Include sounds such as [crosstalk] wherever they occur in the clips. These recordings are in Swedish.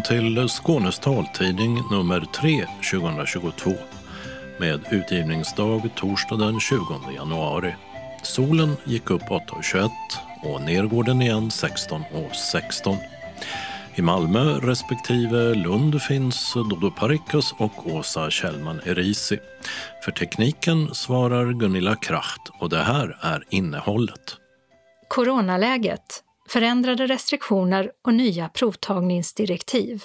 Välkommen till Skånes taltidning nummer 3 2022 med utgivningsdag torsdag den 20 januari. Solen gick upp 8.21 och ner går den igen 16.16. 16. I Malmö respektive Lund finns Dodo Parikas och Åsa Kjellman Erisi. För tekniken svarar Gunilla Kracht och det här är innehållet. Coronaläget, förändrade restriktioner och nya provtagningsdirektiv.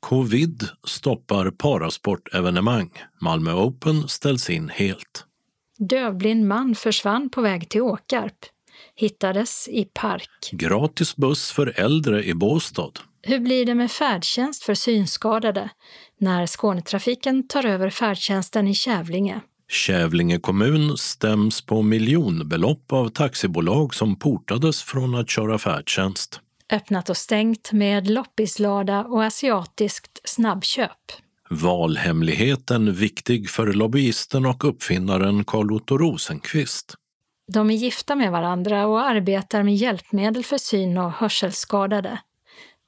Covid stoppar parasportevenemang. Malmö Open ställs in helt. Dövblind man försvann på väg till Åkarp. Hittades i park. Gratis buss för äldre i Båstad. Hur blir det med färdtjänst för synskadade när Skånetrafiken tar över färdtjänsten i Kävlinge? Kävlinge kommun stäms på miljonbelopp av taxibolag som portades från att köra färdtjänst. Öppnat och stängt med loppislada och asiatiskt snabbköp. Valhemligheten viktig för lobbyisten och uppfinnaren Carl Otto Rosenqvist. De är gifta med varandra och arbetar med hjälpmedel för syn och hörselskadade.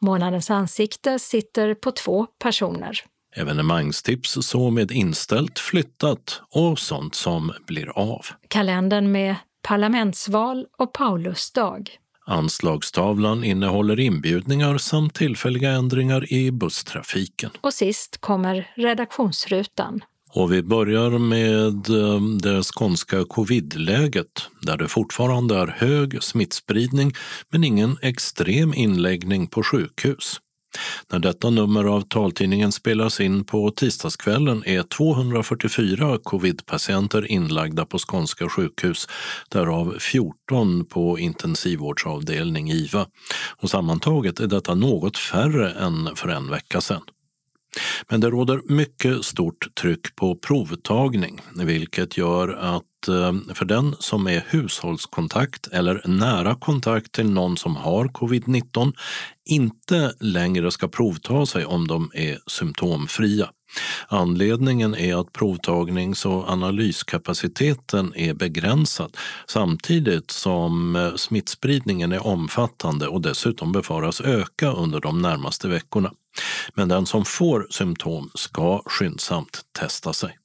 Månadens ansikte sitter på två personer. Evenemangstips så med inställt, flyttat och sånt som blir av. Kalendern med parlamentsval och Paulusdag. Anslagstavlan innehåller inbjudningar samt tillfälliga ändringar i busstrafiken. Och sist kommer redaktionsrutan. Och vi börjar med eh, det skånska covidläget där det fortfarande är hög smittspridning men ingen extrem inläggning på sjukhus. När detta nummer av taltidningen spelas in på tisdagskvällen är 244 covidpatienter inlagda på skånska sjukhus, därav 14 på intensivvårdsavdelning IVA. Och sammantaget är detta något färre än för en vecka sedan. Men det råder mycket stort tryck på provtagning, vilket gör att Eh, för den som är hushållskontakt eller nära kontakt till någon som har covid-19 inte längre ska provta sig om de är symptomfria. Anledningen är att provtagnings och analyskapaciteten är begränsad samtidigt som eh, smittspridningen är omfattande och dessutom befaras öka under de närmaste veckorna. Men den som får symptom ska skyndsamt testa sig.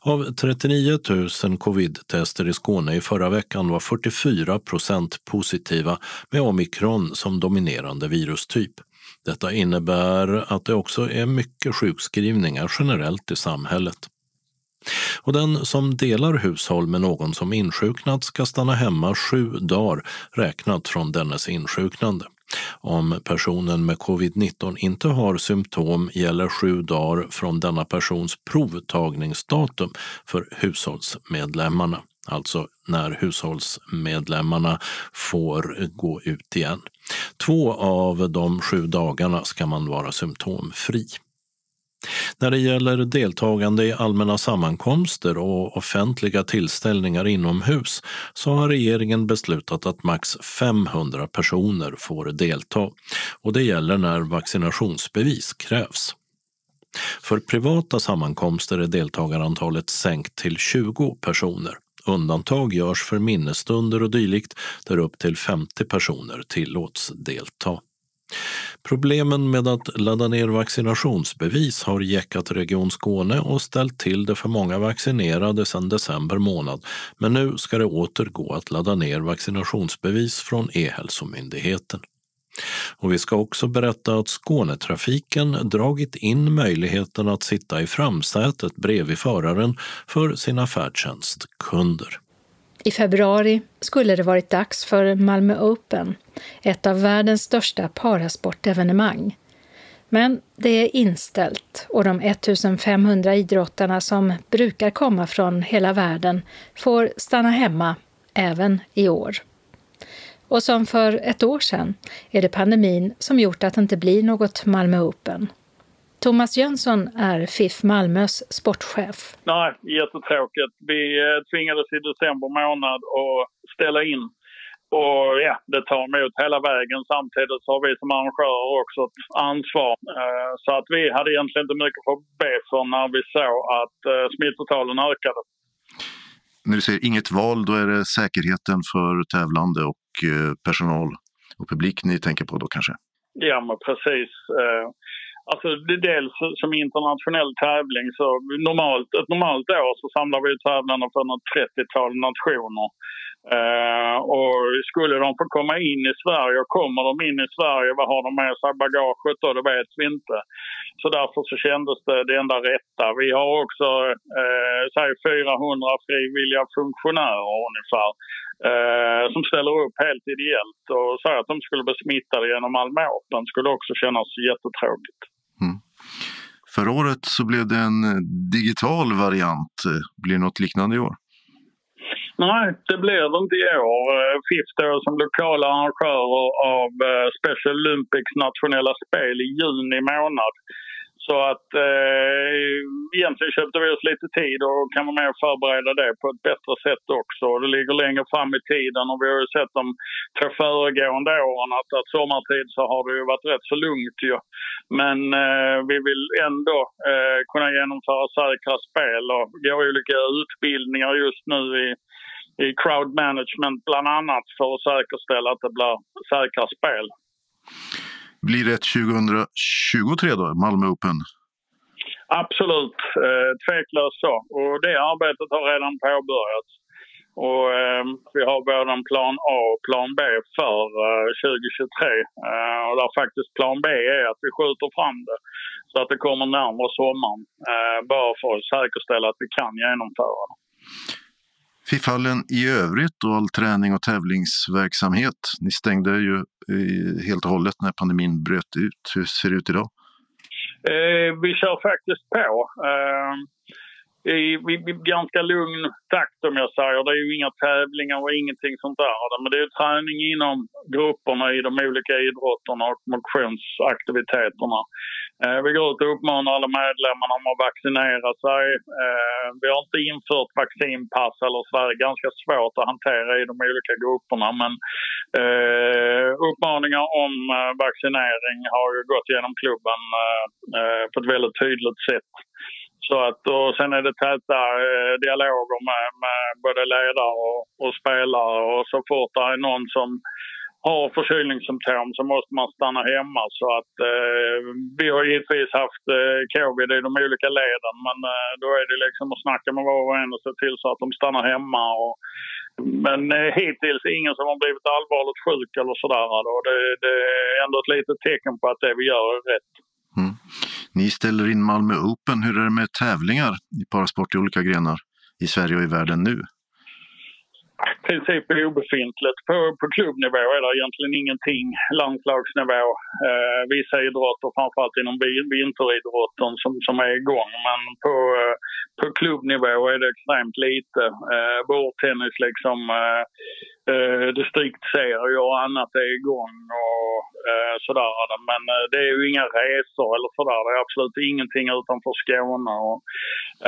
Av 39 000 covid-tester i Skåne i förra veckan var 44 procent positiva med omikron som dominerande virustyp. Detta innebär att det också är mycket sjukskrivningar generellt i samhället. Och den som delar hushåll med någon som insjuknat ska stanna hemma sju dagar räknat från dennes insjuknande. Om personen med covid-19 inte har symptom gäller sju dagar från denna persons provtagningsdatum för hushållsmedlemmarna alltså när hushållsmedlemmarna får gå ut igen. Två av de sju dagarna ska man vara symptomfri. När det gäller deltagande i allmänna sammankomster och offentliga tillställningar inomhus så har regeringen beslutat att max 500 personer får delta och det gäller när vaccinationsbevis krävs. För privata sammankomster är deltagarantalet sänkt till 20 personer. Undantag görs för minnesstunder och dylikt där upp till 50 personer tillåts delta. Problemen med att ladda ner vaccinationsbevis har jäckat Region Skåne och ställt till det för många vaccinerade sedan december månad. Men nu ska det åter gå att ladda ner vaccinationsbevis från E-hälsomyndigheten. Och vi ska också berätta att Skånetrafiken dragit in möjligheten att sitta i framsätet bredvid föraren för sina färdtjänstkunder. I februari skulle det varit dags för Malmö Open, ett av världens största parasportevenemang. Men det är inställt och de 1500 idrottarna som brukar komma från hela världen får stanna hemma även i år. Och som för ett år sedan är det pandemin som gjort att det inte blir något Malmö Open. Thomas Jönsson är FIF Malmös sportchef. Nej, jättetråkigt. Vi eh, tvingades i december månad att ställa in. Och ja, det tar emot hela vägen. Samtidigt så har vi som arrangörer också ett ansvar. Eh, så att vi hade egentligen inte mycket att be för när vi såg att eh, smittotalen ökade. När du säger inget val, då är det säkerheten för tävlande och personal och publik ni tänker på då kanske? Ja, men precis. Alltså, dels som internationell tävling så normalt, ett normalt år så samlar vi tävlarna från ett 30-tal nationer. Eh, och skulle de få komma in i Sverige och kommer de in i Sverige, vad har de med sig i bagaget då? Det vet vi inte. Så därför så kändes det det enda rätta. Vi har också, eh, säg 400 frivilliga funktionärer ungefär. eh, som ställer upp helt ideellt och säger att de skulle bli smittade genom Malmö Open skulle också kännas jättetråkigt. Förra året så blev det en eh, digital variant. Eh, blir det något liknande i år? Nej, det blir det inte i år. Eh, FIF står som lokala arrangörer av Special Olympics nationella spel i juni månad. Så att eh, egentligen köpte vi oss lite tid och kan vara med och förbereda det på ett bättre sätt också. Det ligger längre fram i tiden och vi har ju sett de två föregående åren att, att sommartid så har det ju varit rätt så lugnt ju. Men eh, vi vill ändå eh, kunna genomföra säkra spel och har olika utbildningar just nu i i crowd management bland annat för att säkerställa att det blir säkra spel. Blir det ett 2023 då, Malmö Open? Absolut, eh, tveklöst så. Och det arbetet har redan påbörjats. Och, eh, vi har både en plan A och plan B för eh, 2023. Eh, och där faktiskt plan B är att vi skjuter fram det så att det kommer närmare sommaren. Eh, bara för att säkerställa att vi kan genomföra det. FIF-hallen i övrigt och all träning och tävlingsverksamhet. Ni stängde ju eh, helt och hållet när pandemin bröt ut. Hur ser det ut idag? Eh, vi kör faktiskt på. Eh, i, i, ganska lugn takt om jag säger. Det är ju inga tävlingar och ingenting sånt där. Men det är träning inom grupperna i de olika idrotterna och motionsaktiviteterna. Eh, vi går ut och uppmanar alla medlemmar om att vaccinera sig. Eh, vi har inte infört vaccinpass eller så. Det är ganska svårt att hantera i de olika grupperna. Men eh, uppmaningar om eh, vaccinering har ju gått genom klubben eh, eh på ett väldigt tydligt sätt. Så att, och sen är det täta eh, dialoger med, med både ledare och, och, spelare och så fort det är någon som har förkylningssymptom så måste man stanna hemma. Så att eh, vi har givetvis haft eh, covid i de olika leden men eh, då är det liksom att snacka med var och en och se till så att de stannar hemma. Och, men eh, hittills ingen som har blivit allvarligt sjuk eller sådär. Det, det är ändå ett litet tecken på att det vi gör är rätt. Mm. Ni ställer in Malmö Open. Hur är det med tävlingar i parasport i olika grenar i Sverige och i världen nu? I princip obefintligt. På, på klubbnivå är det egentligen ingenting. Landslagsnivå, eh, vissa idrotter, framförallt inom vinteridrotten, som, som är igång. Men på, eh, på klubbnivå är det extremt lite. Eh, bordtennis liksom eh, eh, distriktsserier och annat är igång och eh, sådär. Men eh, det är ju inga resor eller sådär. Det är absolut ingenting utanför Skåne. Och,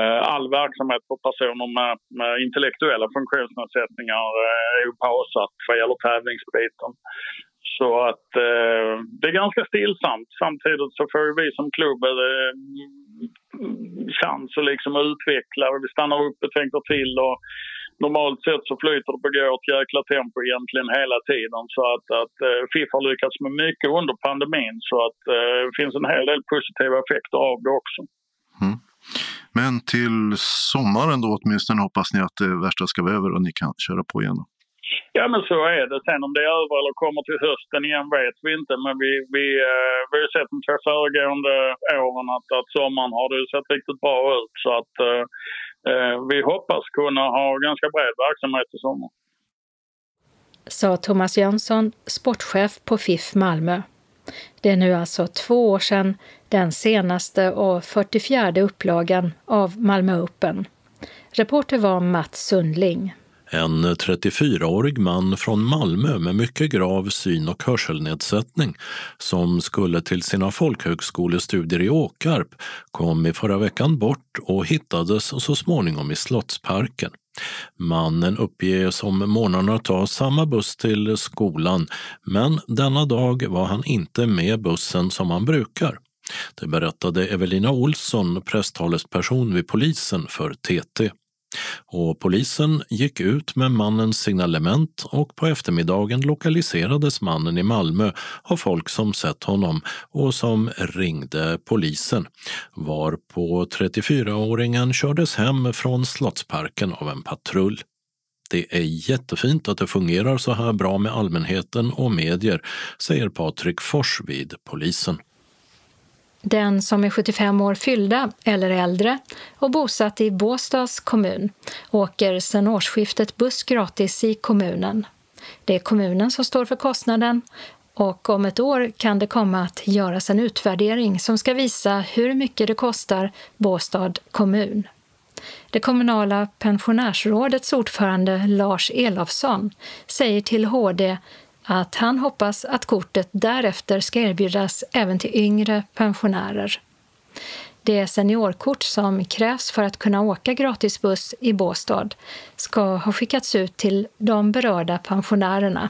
eh, all verksamhet för personer med, med intellektuella funktionsnedsättningar eh, är ju pausat vad gäller tävlingsbiten. Så att eh, det är ganska stillsamt. Samtidigt så får vi som klubb eh, chans att liksom utveckla. Vi stannar upp och tänker till och normalt sett så flyter det på ett jäkla tempo egentligen hela tiden. Så att, att FIF har lyckats med mycket under pandemin så att uh, det finns en hel del positiva effekter av det också. Mm. Men till sommaren då åtminstone hoppas ni att det värsta ska vara över och ni kan köra på igen? Då. Ja men så är det. Sen om det är över eller kommer till hösten igen vet vi inte. Men vi, vi, uh, vi har sett de två föregående åren att, att sommaren har det sett riktigt bra ut. Så att Eh, Eh, vi hoppas kunna ha ganska bred verksamhet i sommar. Sa Thomas Jönsson, sportchef på FIF Malmö. Det är nu alltså två år sedan den senaste och 44 upplagan av Malmö Open. Reporter var Mats Sundling. En 34-årig man från Malmö med mycket grav syn och hörselnedsättning som skulle till sina folkhögskolestudier i Åkarp kom i förra veckan bort och hittades så småningom i Slottsparken. Mannen uppges om morgnarna ta samma buss till skolan men denna dag var han inte med bussen som han brukar. Det berättade Evelina Olsson, presstalesperson vid polisen för TT. Och polisen gick ut med mannens signalement och på eftermiddagen lokaliserades mannen i Malmö av folk som sett honom och som ringde polisen, varpå 34-åringen kördes hem från Slottsparken av en patrull. Det är jättefint att det fungerar så här bra med allmänheten och medier, säger Patrik Fors vid polisen. Den som är 75 år fyllda eller äldre och bosatt i Båstads kommun åker sedan årsskiftet buss gratis i kommunen. Det är kommunen som står för kostnaden och om ett år kan det komma att göras en utvärdering som ska visa hur mycket det kostar Båstad kommun. Det kommunala pensionärsrådets ordförande Lars Elofsson säger till HD att han hoppas att kortet därefter ska erbjudas även till yngre pensionärer. Det seniorkort som krävs för att kunna åka gratisbuss i Båstad ska ha skickats ut till de berörda pensionärerna.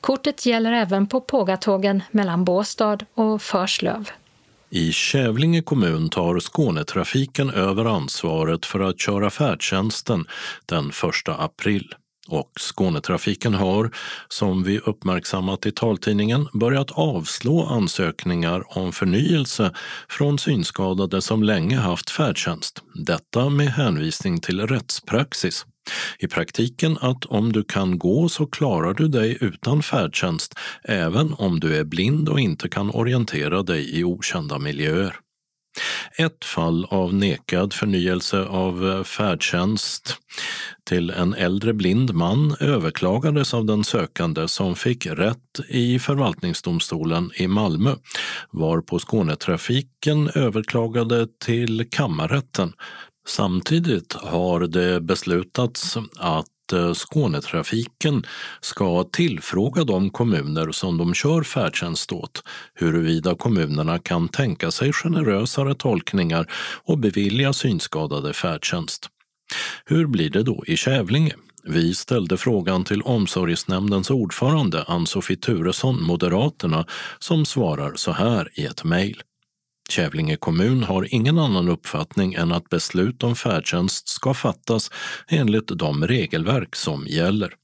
Kortet gäller även på pågatågen mellan Båstad och Förslöv. I Kävlinge kommun tar Skånetrafiken över ansvaret för att köra färdtjänsten den 1 april. Och Skånetrafiken har, som vi uppmärksammat i taltidningen, börjat avslå ansökningar om förnyelse från synskadade som länge haft färdtjänst. Detta med hänvisning till rättspraxis. I praktiken att om du kan gå så klarar du dig utan färdtjänst även om du är blind och inte kan orientera dig i okända miljöer. Ett fall av nekad förnyelse av eh, färdtjänst till en äldre blind man överklagades av den sökande som fick rätt i förvaltningsdomstolen i Malmö, varpå Skånetrafiken överklagade till kammarrätten. Samtidigt har det beslutats att Skånetrafiken ska tillfråga de kommuner som de kör färdtjänst åt huruvida kommunerna kan tänka sig generösare tolkningar och bevilja synskadade färdtjänst. Hur blir det då i Kävlinge? Vi ställde frågan till omsorgsnämndens ordförande Ann-Sofie Turesson, Moderaterna, som svarar så här i ett mejl. Kävlinge kommun har ingen annan uppfattning än att beslut om färdtjänst ska fattas enligt de regelverk som gäller.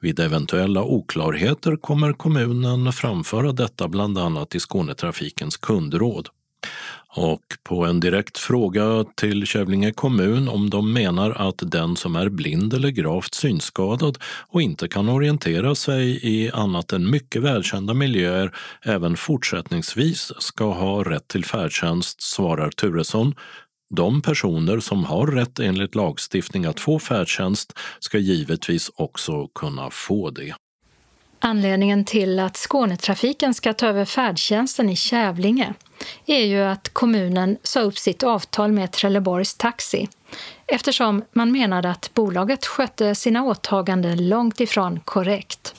Vid eventuella oklarheter kommer kommunen framföra detta bland annat i Skånetrafikens kundråd. Och på en direkt fråga till Kävlinge kommun om de menar att den som är blind eller gravt synskadad och inte kan orientera sig i annat än mycket välkända miljöer även fortsättningsvis ska ha rätt till färdtjänst svarar Turesson de personer som har rätt enligt lagstiftning att få färdtjänst ska givetvis också kunna få det. Anledningen till att Skånetrafiken ska ta över färdtjänsten i Kävlinge är ju att kommunen sa upp sitt avtal med Trelleborgs Taxi eftersom man menade att bolaget skötte sina åtaganden långt ifrån korrekt.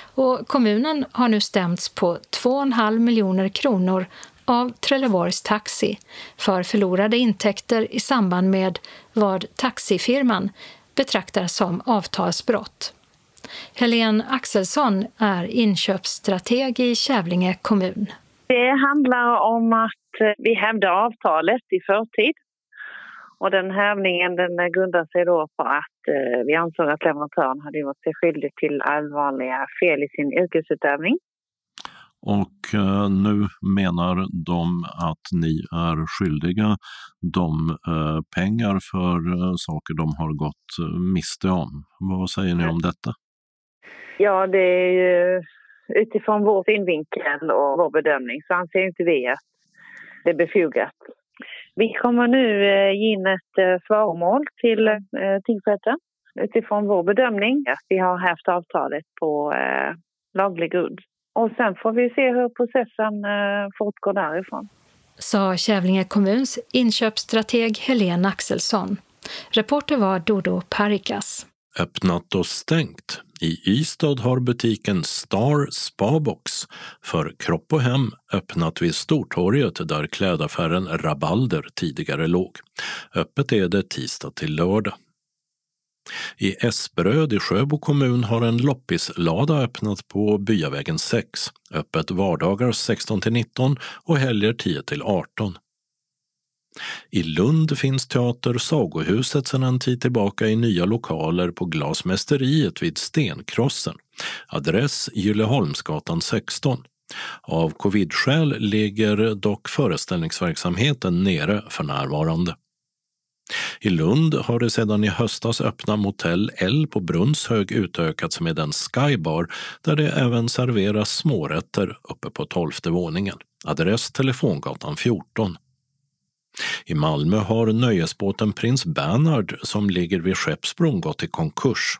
Och kommunen har nu stämts på 2,5 miljoner kronor av Trelleborgs Taxi för förlorade intäkter i samband med vad taxifirman betraktar som avtalsbrott. Helene Axelsson är inköpsstrateg i Kävlinge kommun. Det handlar om att eh, vi hävde avtalet i förtid. Och den hävningen den grundar sig då på att eh, vi ansåg att leverantören hade gjort sig skyldig till allvarliga fel i sin yrkesutövning. Och eh, nu menar de att ni är skyldiga dem pengar för saker de har gått miste om. Vad säger ni om detta? Ja, det är ju utifrån vår synvinkel och vår bedömning så anser inte vi att det är befogat. Vi kommer nu eh, ge in ett eh, svaromål till eh, tingsrätten utifrån vår bedömning att vi har haft avtalet på laglig grund. Och sen får vi se hur processen fortgår därifrån. Sa Kävlinge kommuns inköpsstrateg Helene Axelsson. Reporter var Dodo Parikas. Öppnat och stängt i Ystad har butiken Star Spabox för kropp och hem öppnat vid Stortorget där klädaffären Rabalder tidigare låg. Öppet är det tisdag till lördag. I Esbröd i Sjöbo kommun har en loppislada öppnat på Byavägen 6. Öppet vardagar 16 till 19 och helger 10 till 18. I Lund finns Teater Sagohuset sedan en tid tillbaka i nya lokaler på Glasmästeriet vid Stenkrossen. Adress Gylleholmsgatan 16. Av covidskäl ligger dock föreställningsverksamheten nere för närvarande. I Lund har det sedan i höstas öppna Motell L på Brunnshög utökats med en skybar där det även serveras smårätter uppe på tolfte våningen. Adress Telefongatan 14. I Malmö har nöjesbåten Prins Bernhard som ligger vid Skeppsbron gått i konkurs.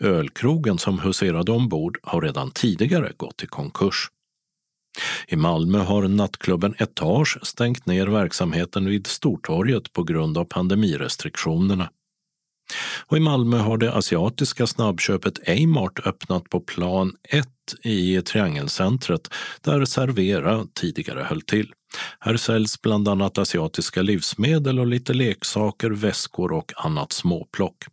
Ölkrogen som huserade ombord har redan tidigare gått i konkurs. I Malmö har nattklubben Etage stängt ner verksamheten vid Stortorget på grund av pandemirestriktionerna. Och I Malmö har det asiatiska snabbköpet Amart öppnat på plan 1 i Triangelcentret där Servera tidigare höll till. Här säljs bland annat asiatiska livsmedel och lite leksaker, väskor och annat småplock.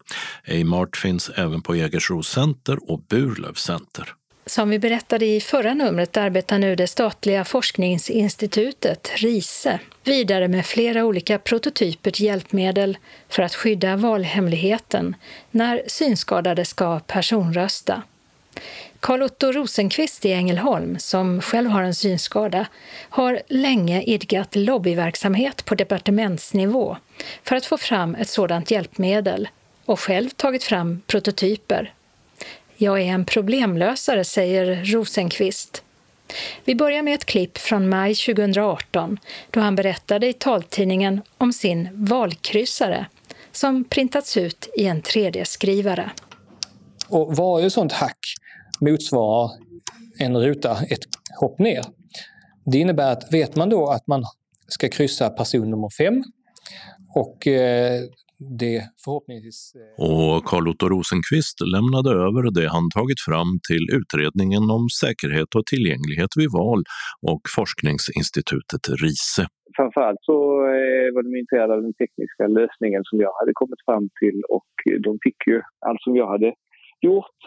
Amart finns även på Jägersro Center och Burlöv Center. Som vi berättade i förra numret arbetar nu det statliga forskningsinstitutet, RISE, vidare med flera olika prototyper till hjälpmedel för att skydda valhemligheten när synskadade ska personrösta. Carl-Otto Rosenqvist i Ängelholm, som själv har en synskada, har länge idkat lobbyverksamhet på departementsnivå för att få fram ett sådant hjälpmedel och själv tagit fram prototyper jag är en problemlösare, säger Rosenqvist. Vi börjar med ett klipp från maj 2018 då han berättade i taltidningen om sin valkryssare som printats ut i en 3D-skrivare. Och varje sånt hack motsvarar en ruta ett hopp ner. Det innebär att vet man då att man ska kryssa person nummer fem och eh, det förhoppningsvis... Eh, och Carl Otto Rosenqvist lämnade över det han tagit fram till utredningen om säkerhet och tillgänglighet vid val och forskningsinstitutet RISE. Framförallt så eh, var de intresserade av den tekniska lösningen som jag hade kommit fram till och de fick ju allt som jag hade gjort,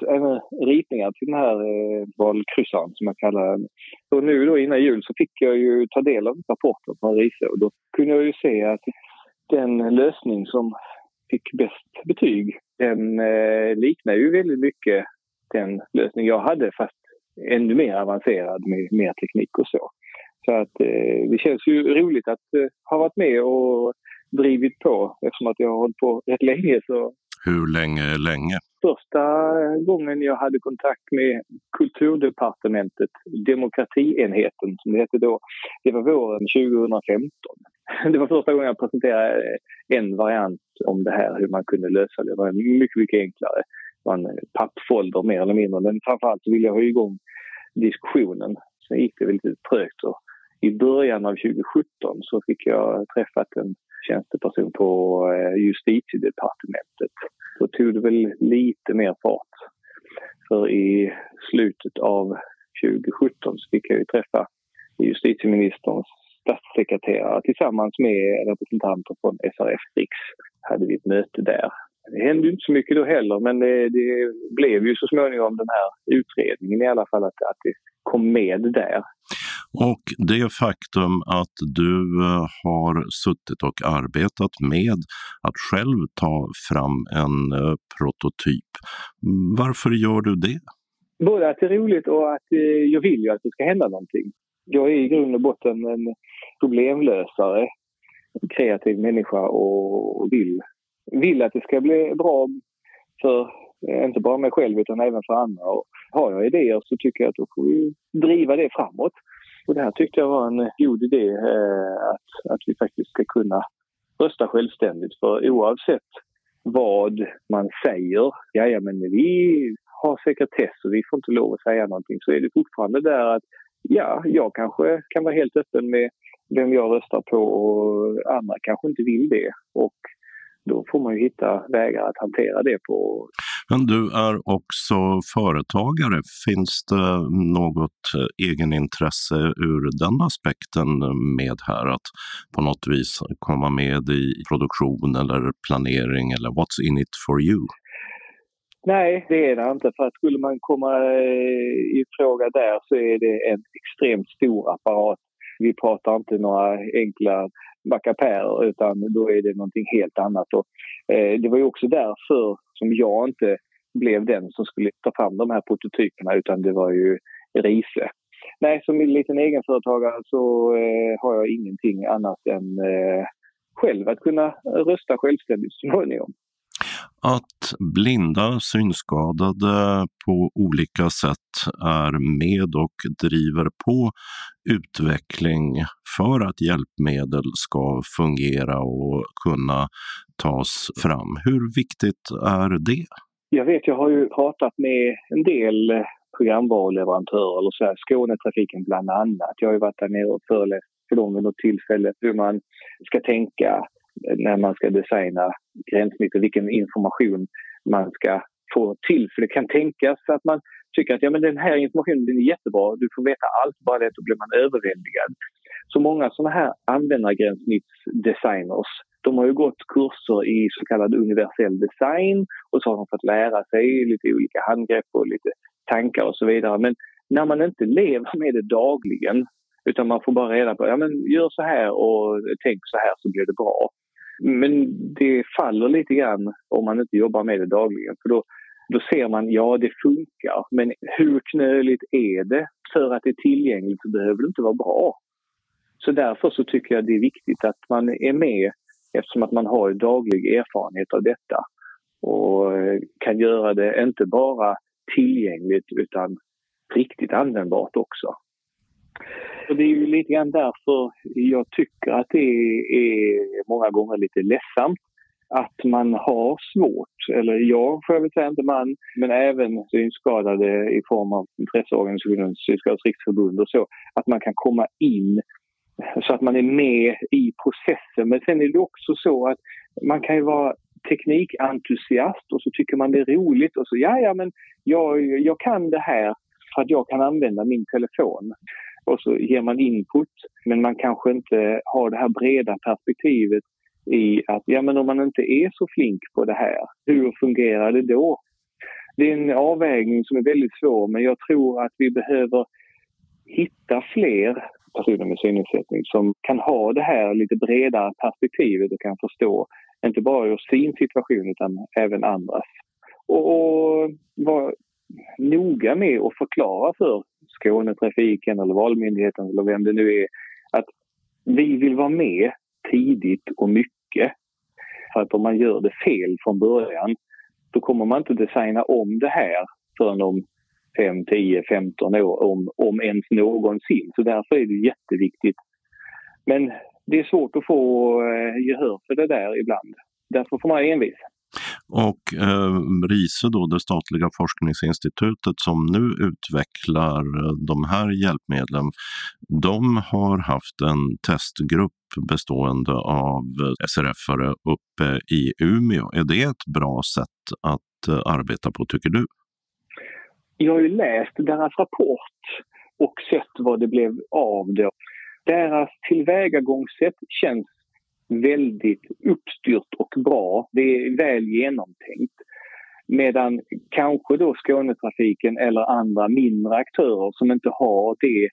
ritningar till den här eh, valkryssaren som jag kallar den. Och nu då innan jul så fick jag ju ta del av rapporten från RISE och då kunde jag ju se att den lösning som fick bäst betyg, den eh, liknar ju väldigt mycket den lösning jag hade fast ännu mer avancerad med mer teknik och så. Så att eh, det känns ju roligt att eh, ha varit med och drivit på eftersom att jag har hållit på rätt länge så hur länge är länge? Första gången jag hade kontakt med Kulturdepartementet, demokratienheten som det hette då, det var våren 2015. [laughs] Det var första gången jag presenterade en variant om det här, hur man kunde lösa det. Det var mycket, mycket enklare. Det var en pappfolder mer eller mindre, men framförallt ville jag ha igång diskussionen. Sen gick det lite trögt och i början av 2017 så fick jag träffat en tjänsteperson på eh, justitiedepartementet. Då tog det väl lite mer fart. För i slutet av 2017 så fick jag ju träffa justitieministerns statssekreterare tillsammans med representanter från SRF Riks. hade vi ett möte där. Det hände inte så mycket då heller men det, det blev ju så småningom den här utredningen i alla fall att, att det kom med där. Och det faktum att du eh, har suttit och arbetat med att själv ta fram en eh, prototyp. Varför gör du det? Både att det är roligt och att eh, jag vill ju att det ska hända någonting. Jag är i grund och botten en problemlösare, en kreativ människa och vill, vill att det ska bli bra för inte bara mig själv utan även för andra. Och har jag idéer så tycker jag att då får vi driva det framåt. Och det här tyckte jag var en eh, god idé, eh, att, att vi faktiskt ska kunna rösta självständigt. För oavsett vad man säger, ja, ja men vi har sekretess och vi får inte lov att säga någonting, så är det fortfarande där att ja, jag kanske kan vara helt öppen med vem jag röstar på och andra kanske inte vill det. Och då får man ju hitta vägar att hantera det på. Men du är också företagare. Finns det något eh, egenintresse ur den aspekten med här? Att på något vis komma med i produktion eller planering eller what's in it for you? Nej, det är det inte. För att skulle man komma eh, i fråga där så är det en extremt stor apparat. Vi pratar inte några enkla mackapärer utan då är det någonting helt annat. Och, eh, det var ju också därför som jag inte blev den som skulle ta fram de här prototyperna utan det var ju Riese. Nej, som liten egenföretagare så eh, har jag ingenting annat än eh, själv att kunna rösta självständigt så småningom. Att blinda synskadade på olika sätt är med och driver på utveckling för att hjälpmedel ska fungera och kunna tas fram. Hur viktigt är det? Jag vet, jag har ju pratat med en del eh, programvaruleverantörer, eller så här, Skånetrafiken bland annat. Jag har ju varit där nere och föreläst för dem vid något tillfälle hur man ska tänka när man ska designa gränssnitt och vilken information man ska få till. För det kan tänkas att man tycker att ja, men den här informationen är jättebra, du får veta allt, bara det, då blir man överväldigad. Så många sådana här användargränssnittsdesigners de har ju gått kurser i så kallad universell design och så har de fått lära sig lite olika handgrepp och lite tankar och så vidare. Men när man inte lever med det dagligen utan man får bara reda på, ja men gör så här och tänk så här så blir det bra. Men det faller lite grann om man inte jobbar med det dagligen. För då, då ser man, ja det funkar, men hur knöligt är det? För att det är tillgängligt så behöver det inte vara bra. Så därför så tycker jag det är viktigt att man är med eftersom att man har daglig erfarenhet av detta och eh, kan göra det inte bara tillgängligt utan riktigt användbart också. Och det är ju lite grann därför jag tycker att det är många gånger lite ledsamt att man har svårt, eller jag får jag väl säga, inte man, men även synskadade i form av intresseorganisationen Synskadades riksförbund och så, att man kan komma in så att man är med i processen. Men sen är det också så att man kan ju vara teknikentusiast och så tycker man det är roligt och så ja, ja men jag, jag kan det här för att jag kan använda min telefon. Och så ger man input men man kanske inte har det här breda perspektivet i att ja men om man inte är så flink på det här, hur fungerar det då? Det är en avvägning som är väldigt svår men jag tror att vi behöver hitta fler personer med synnedsättning som kan ha det här lite bredare perspektivet och kan förstå inte bara ur sin situation utan även andras. Och, och vara noga med att förklara för Skånetrafiken eller Valmyndigheten eller vem det nu är att vi vill vara med tidigt och mycket. För att om man gör det fel från början då kommer man inte designa om det här förrän om 5, 10, 15 år om, om ens någonsin. Så därför är det jätteviktigt. Men det är svårt att få eh, gehör för det där ibland. Därför får man vara envis. Och eh, RISE, då, det statliga forskningsinstitutet som nu utvecklar eh, de här hjälpmedlen, de har haft en testgrupp bestående av eh, SRF-are uppe i Umeå. Är det ett bra sätt att eh, arbeta på, tycker du? Jag har ju läst deras rapport och sett vad det blev av det. Deras tillvägagångssätt känns väldigt uppstyrt och bra. Det är väl genomtänkt. Medan kanske då Skånetrafiken eller andra mindre aktörer som inte har det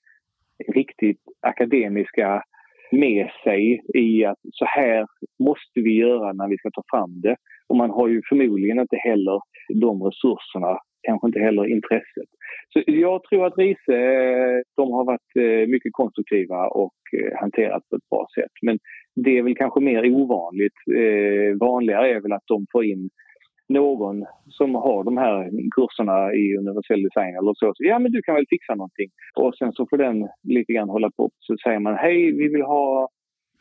riktigt akademiska med sig i att så här måste vi göra när vi ska ta fram det. Och man har ju förmodligen inte heller de resurserna kanske inte heller intresset. Så jag tror att Rise, eh, de har varit eh, mycket konstruktiva och eh, hanterat på ett bra sätt. Men det är väl kanske mer ovanligt. Eh, vanligare är väl att de får in någon som har de här kurserna i universell design eller så. Ja, men du kan väl fixa någonting. Och sen så får den lite grann hålla på. Så säger man hej, vi vill ha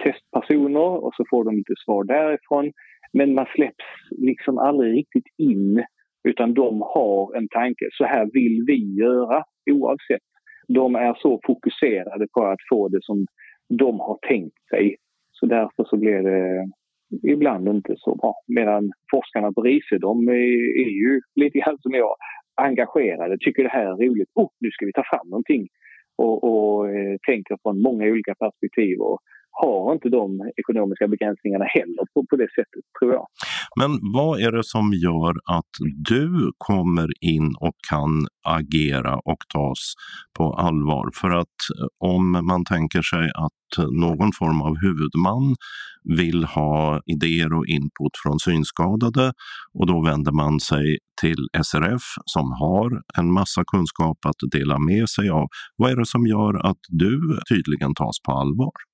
testpersoner och så får de lite svar därifrån. Men man släpps liksom aldrig riktigt in utan de har en tanke, så här vill vi göra oavsett. De är så fokuserade på att få det som de har tänkt sig. Så därför så blir det ibland inte så bra. Medan forskarna på RISE, de är, är ju lite grann som jag, engagerade, tycker det här är roligt. Oh, nu ska vi ta fram någonting. Och, och eh, tänker från många olika perspektiv och har inte de ekonomiska begränsningarna heller på, på det sättet, tror jag. Men vad är det som gör att du kommer in och kan agera och tas på allvar? För att eh, om man tänker sig att någon form av huvudman vill ha idéer och input från synskadade och då vänder man sig till SRF som har en massa kunskap att dela med sig av. Vad är det som gör att du tydligen tas på allvar?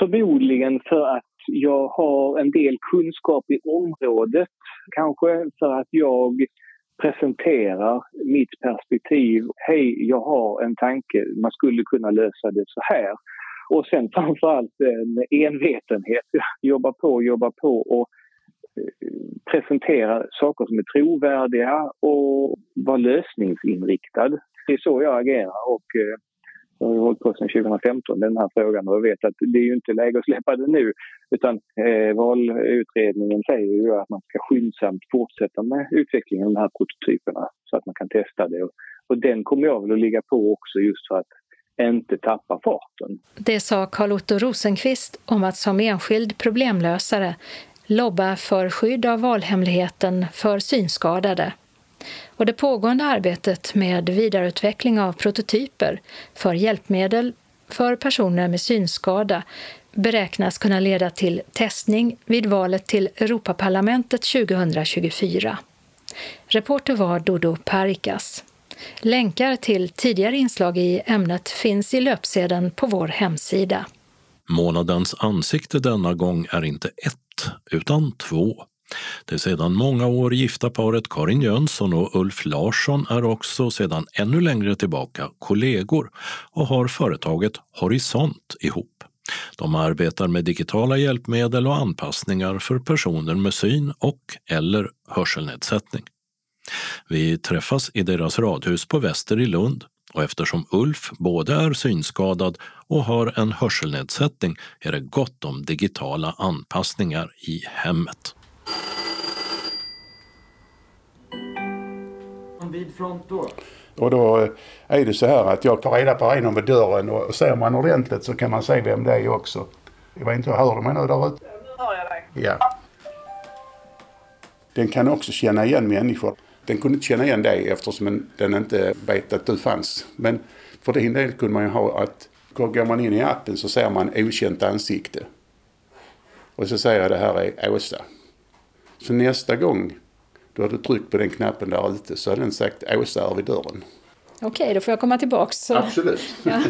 Förmodligen för att jag har en del kunskap i området. Kanske för att jag presenterar mitt perspektiv. Hej, jag har en tanke. Man skulle kunna lösa det så här. Och sen framförallt en envetenhet. Jobba på, jobba på och eh, presentera saker som är trovärdiga och vara lösningsinriktad. Det är så jag agerar och eh, jag har ju hållit på sedan 2015 den här frågan och jag vet att det är ju inte läge att släppa det nu. Utan eh, valutredningen säger ju att man ska skyndsamt fortsätta med utvecklingen av de här prototyperna så att man kan testa det. Och, och den kommer jag väl att ligga på också just för att inte tappa farten. Det sa Carl-Otto Rosenqvist om att som enskild problemlösare lobba för skydd av valhemligheten för synskadade och det pågående arbetet med vidareutveckling av prototyper för hjälpmedel för personer med synskada beräknas kunna leda till testning vid valet till Europaparlamentet 2024. Reporter var Dodo Parikas. Länkar till tidigare inslag i ämnet finns i löpsedeln på vår hemsida. Månadens ansikte denna gång är inte ett, utan två. Det sedan många år gifta paret Karin Jönsson och Ulf Larsson är också sedan ännu längre tillbaka kollegor och har företaget Horisont ihop. De arbetar med digitala hjälpmedel och anpassningar för personer med syn och eller hörselnedsättning. Vi träffas i deras radhus på Väster i Lund och eftersom Ulf både är synskadad och har en hörselnedsättning är det gott om digitala anpassningar i hemmet. Vid frontdoor. Och då är det så här att jag tar reda på en vid dörren och ser man ordentligt så kan man se vem det är också. Jag vet inte, hör du mig nu där ute? Nu hör jag dig. Ja. Den kan också känna igen människor. Den kunde inte känna igen dig eftersom den inte vet att du fanns. Men för din del kunde man ju ha att går man in i appen så ser man okänt ansikte. Och så säger jag det här är Åsa. Så nästa gång du hade tryckt på den knappen där ute så hade den sagt Åsa är vid dörren. Okej, då får jag komma tillbaks. Så. Absolut. [laughs] Ja.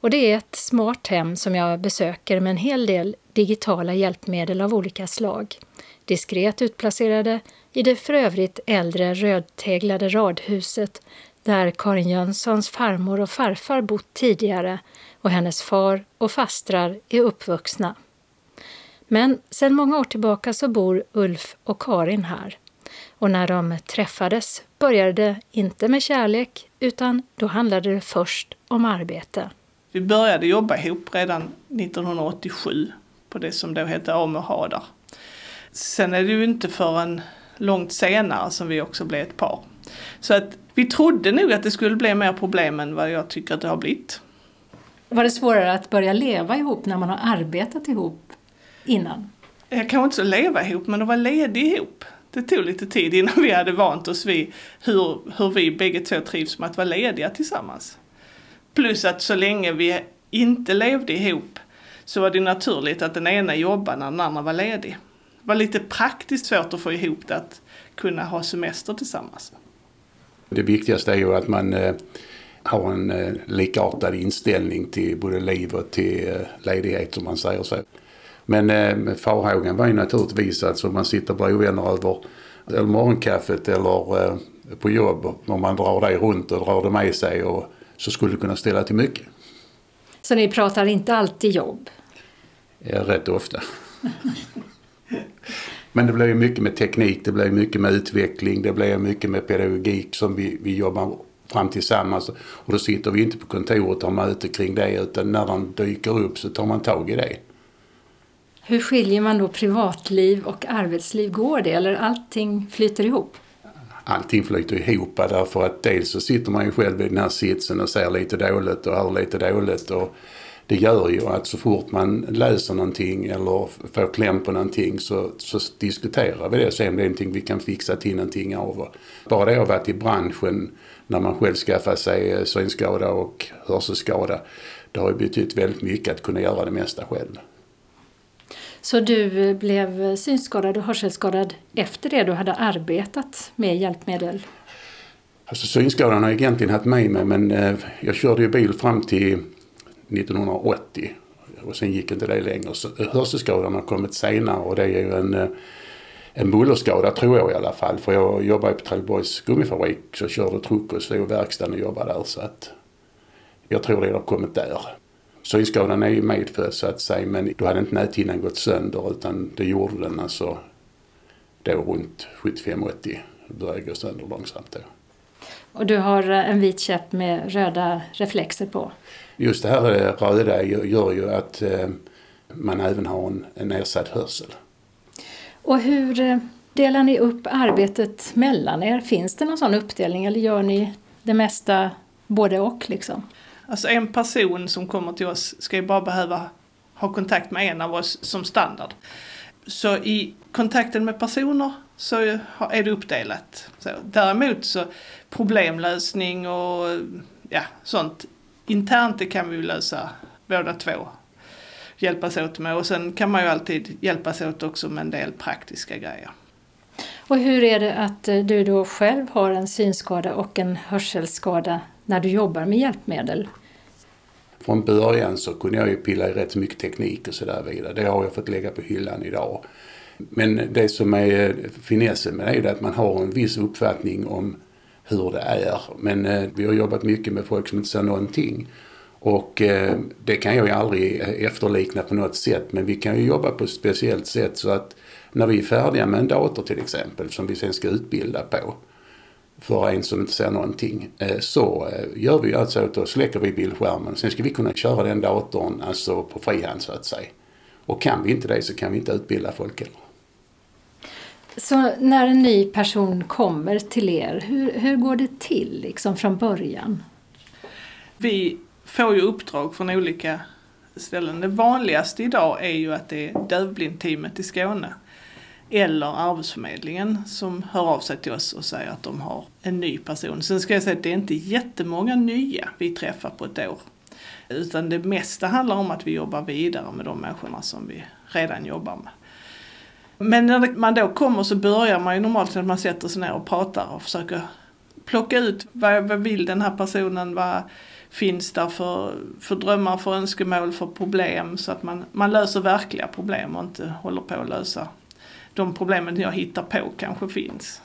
Och det är ett smart hem som jag besöker med en hel del digitala hjälpmedel av olika slag. Diskret utplacerade i det för övrigt äldre rödteglade radhuset där Karin Jönssons farmor och farfar bott tidigare och hennes far och fastrar är uppvuxna. Men sedan många år tillbaka så bor Ulf och Karin här. Och när de träffades började det inte med kärlek utan då handlade det först om arbete. Vi började jobba ihop redan 1987 på det som då hette AMU Hadar. Sen är det ju inte förrän långt senare som vi också blev ett par. Så att vi trodde nog att det skulle bli mer problem än vad jag tycker att det har blivit. Var det svårare att börja leva ihop när man har arbetat ihop innan? Jag kanske inte så leva ihop, men att vara ledig ihop. Det tog lite tid innan vi hade vant oss vid hur, hur vi bägge två trivs med att vara lediga tillsammans. Plus att så länge vi inte levde ihop så var det naturligt att den ena jobbade när den andra var ledig. Det var lite praktiskt svårt att få ihop det att kunna ha semester tillsammans. Det viktigaste är ju att man eh, har en eh, likartad inställning till både liv och till eh, ledighet som man säger så. Men eh, farhågan var ju naturligtvis att man sitter brovänner över eller morgonkaffet eller eh, på jobb om man drar det runt och drar det med sig och så skulle det kunna ställa till mycket. Så ni pratar inte alltid jobb? Ja, rätt ofta. Men det blir ju mycket med teknik, det blir mycket med utveckling, det blir mycket med pedagogik som vi, vi jobbar fram tillsammans. Och då sitter vi inte på kontoret och har möte kring det utan när de dyker upp så tar man tag i det. Hur skiljer man då privatliv och arbetsliv? Går det eller allting flyter ihop? Allting flyter ihop därför att dels så sitter man ju själv i den här sitsen och ser lite dåligt och hör lite dåligt och det gör ju att så fort man läser någonting eller får kläm på någonting så, så diskuterar vi det och ser om det är någonting vi kan fixa till någonting av. Bara det att ha varit i branschen när man själv skaffar sig synskada och hörselskada, det har ju betytt väldigt mycket att kunna göra det mesta själv. Så du eh, blev synskadad och hörselskadad efter det du hade arbetat med hjälpmedel? Alltså synskadan har jag egentligen haft med mig men eh, jag körde ju bil fram till 1980 och sen gick inte det längre. Så eh, hörselskadan har kommit senare och det är ju en, eh, en bullerskada tror jag i alla fall. För jag jobbade på Trelleborgs gummifabrik så körde truck och stod i verkstaden och jobbade där. Så att jag tror det har kommit där. Synskadan är ju medfödd så att säga men då hade inte näthinnan gått sönder utan det gjorde den alltså då runt 75-80. Började gå sönder långsamt då. Och du har en vit käpp med röda reflexer på? Just det här röda gör ju att eh, man även har en, en nedsatt hörsel. Och hur eh, delar ni upp arbetet mellan er? Finns det någon sån uppdelning eller gör ni det mesta både och liksom? Alltså en person som kommer till oss ska ju bara behöva ha kontakt med en av oss som standard. Så i kontakten med personer så är det uppdelat. Så, däremot så problemlösning och ja, sånt internt det kan vi ju lösa båda två. Hjälpas åt med och sen kan man ju alltid hjälpas åt också med en del praktiska grejer. Och hur är det att eh, du då själv har en synskada och en hörselskada när du jobbar med hjälpmedel? Från början så kunde jag ju pilla i rätt mycket teknik och sådär vidare. Det har jag fått lägga på hyllan idag. Men det som är eh, finessen med det är ju att man har en viss uppfattning om hur det är. Men eh, vi har jobbat mycket med folk som inte ser någonting. Och eh, det kan jag ju aldrig efterlikna på något sätt men vi kan ju jobba på ett speciellt sätt så att när vi är färdiga med en dator till exempel som vi sen ska utbilda på för en som inte ser någonting eh, så eh, gör vi alltså att då släcker vi bildskärmen. Sen ska vi kunna köra den datorn alltså på frihand så att säga. Och kan vi inte det så kan vi inte utbilda folk heller. Så när en ny person kommer till er, hur, hur går det till liksom från början? Vi får ju uppdrag från olika ställen. Det vanligaste idag är ju att det är dövblindteamet i Skåne eller Arbetsförmedlingen som hör av sig till oss och säger att de har en ny person. Sen ska jag säga att det är inte jättemånga nya vi träffar på ett år. Utan det mesta handlar om att vi jobbar vidare med de människorna som vi redan jobbar med. Men när man då kommer så börjar man ju normalt att man sätter sig ner och pratar och försöker plocka ut vad, vad vill den här personen, vad finns där för, för drömmar, för önskemål, för problem så att man, man löser verkliga problem och inte håller på att lösa de problemen jag hittar på kanske finns.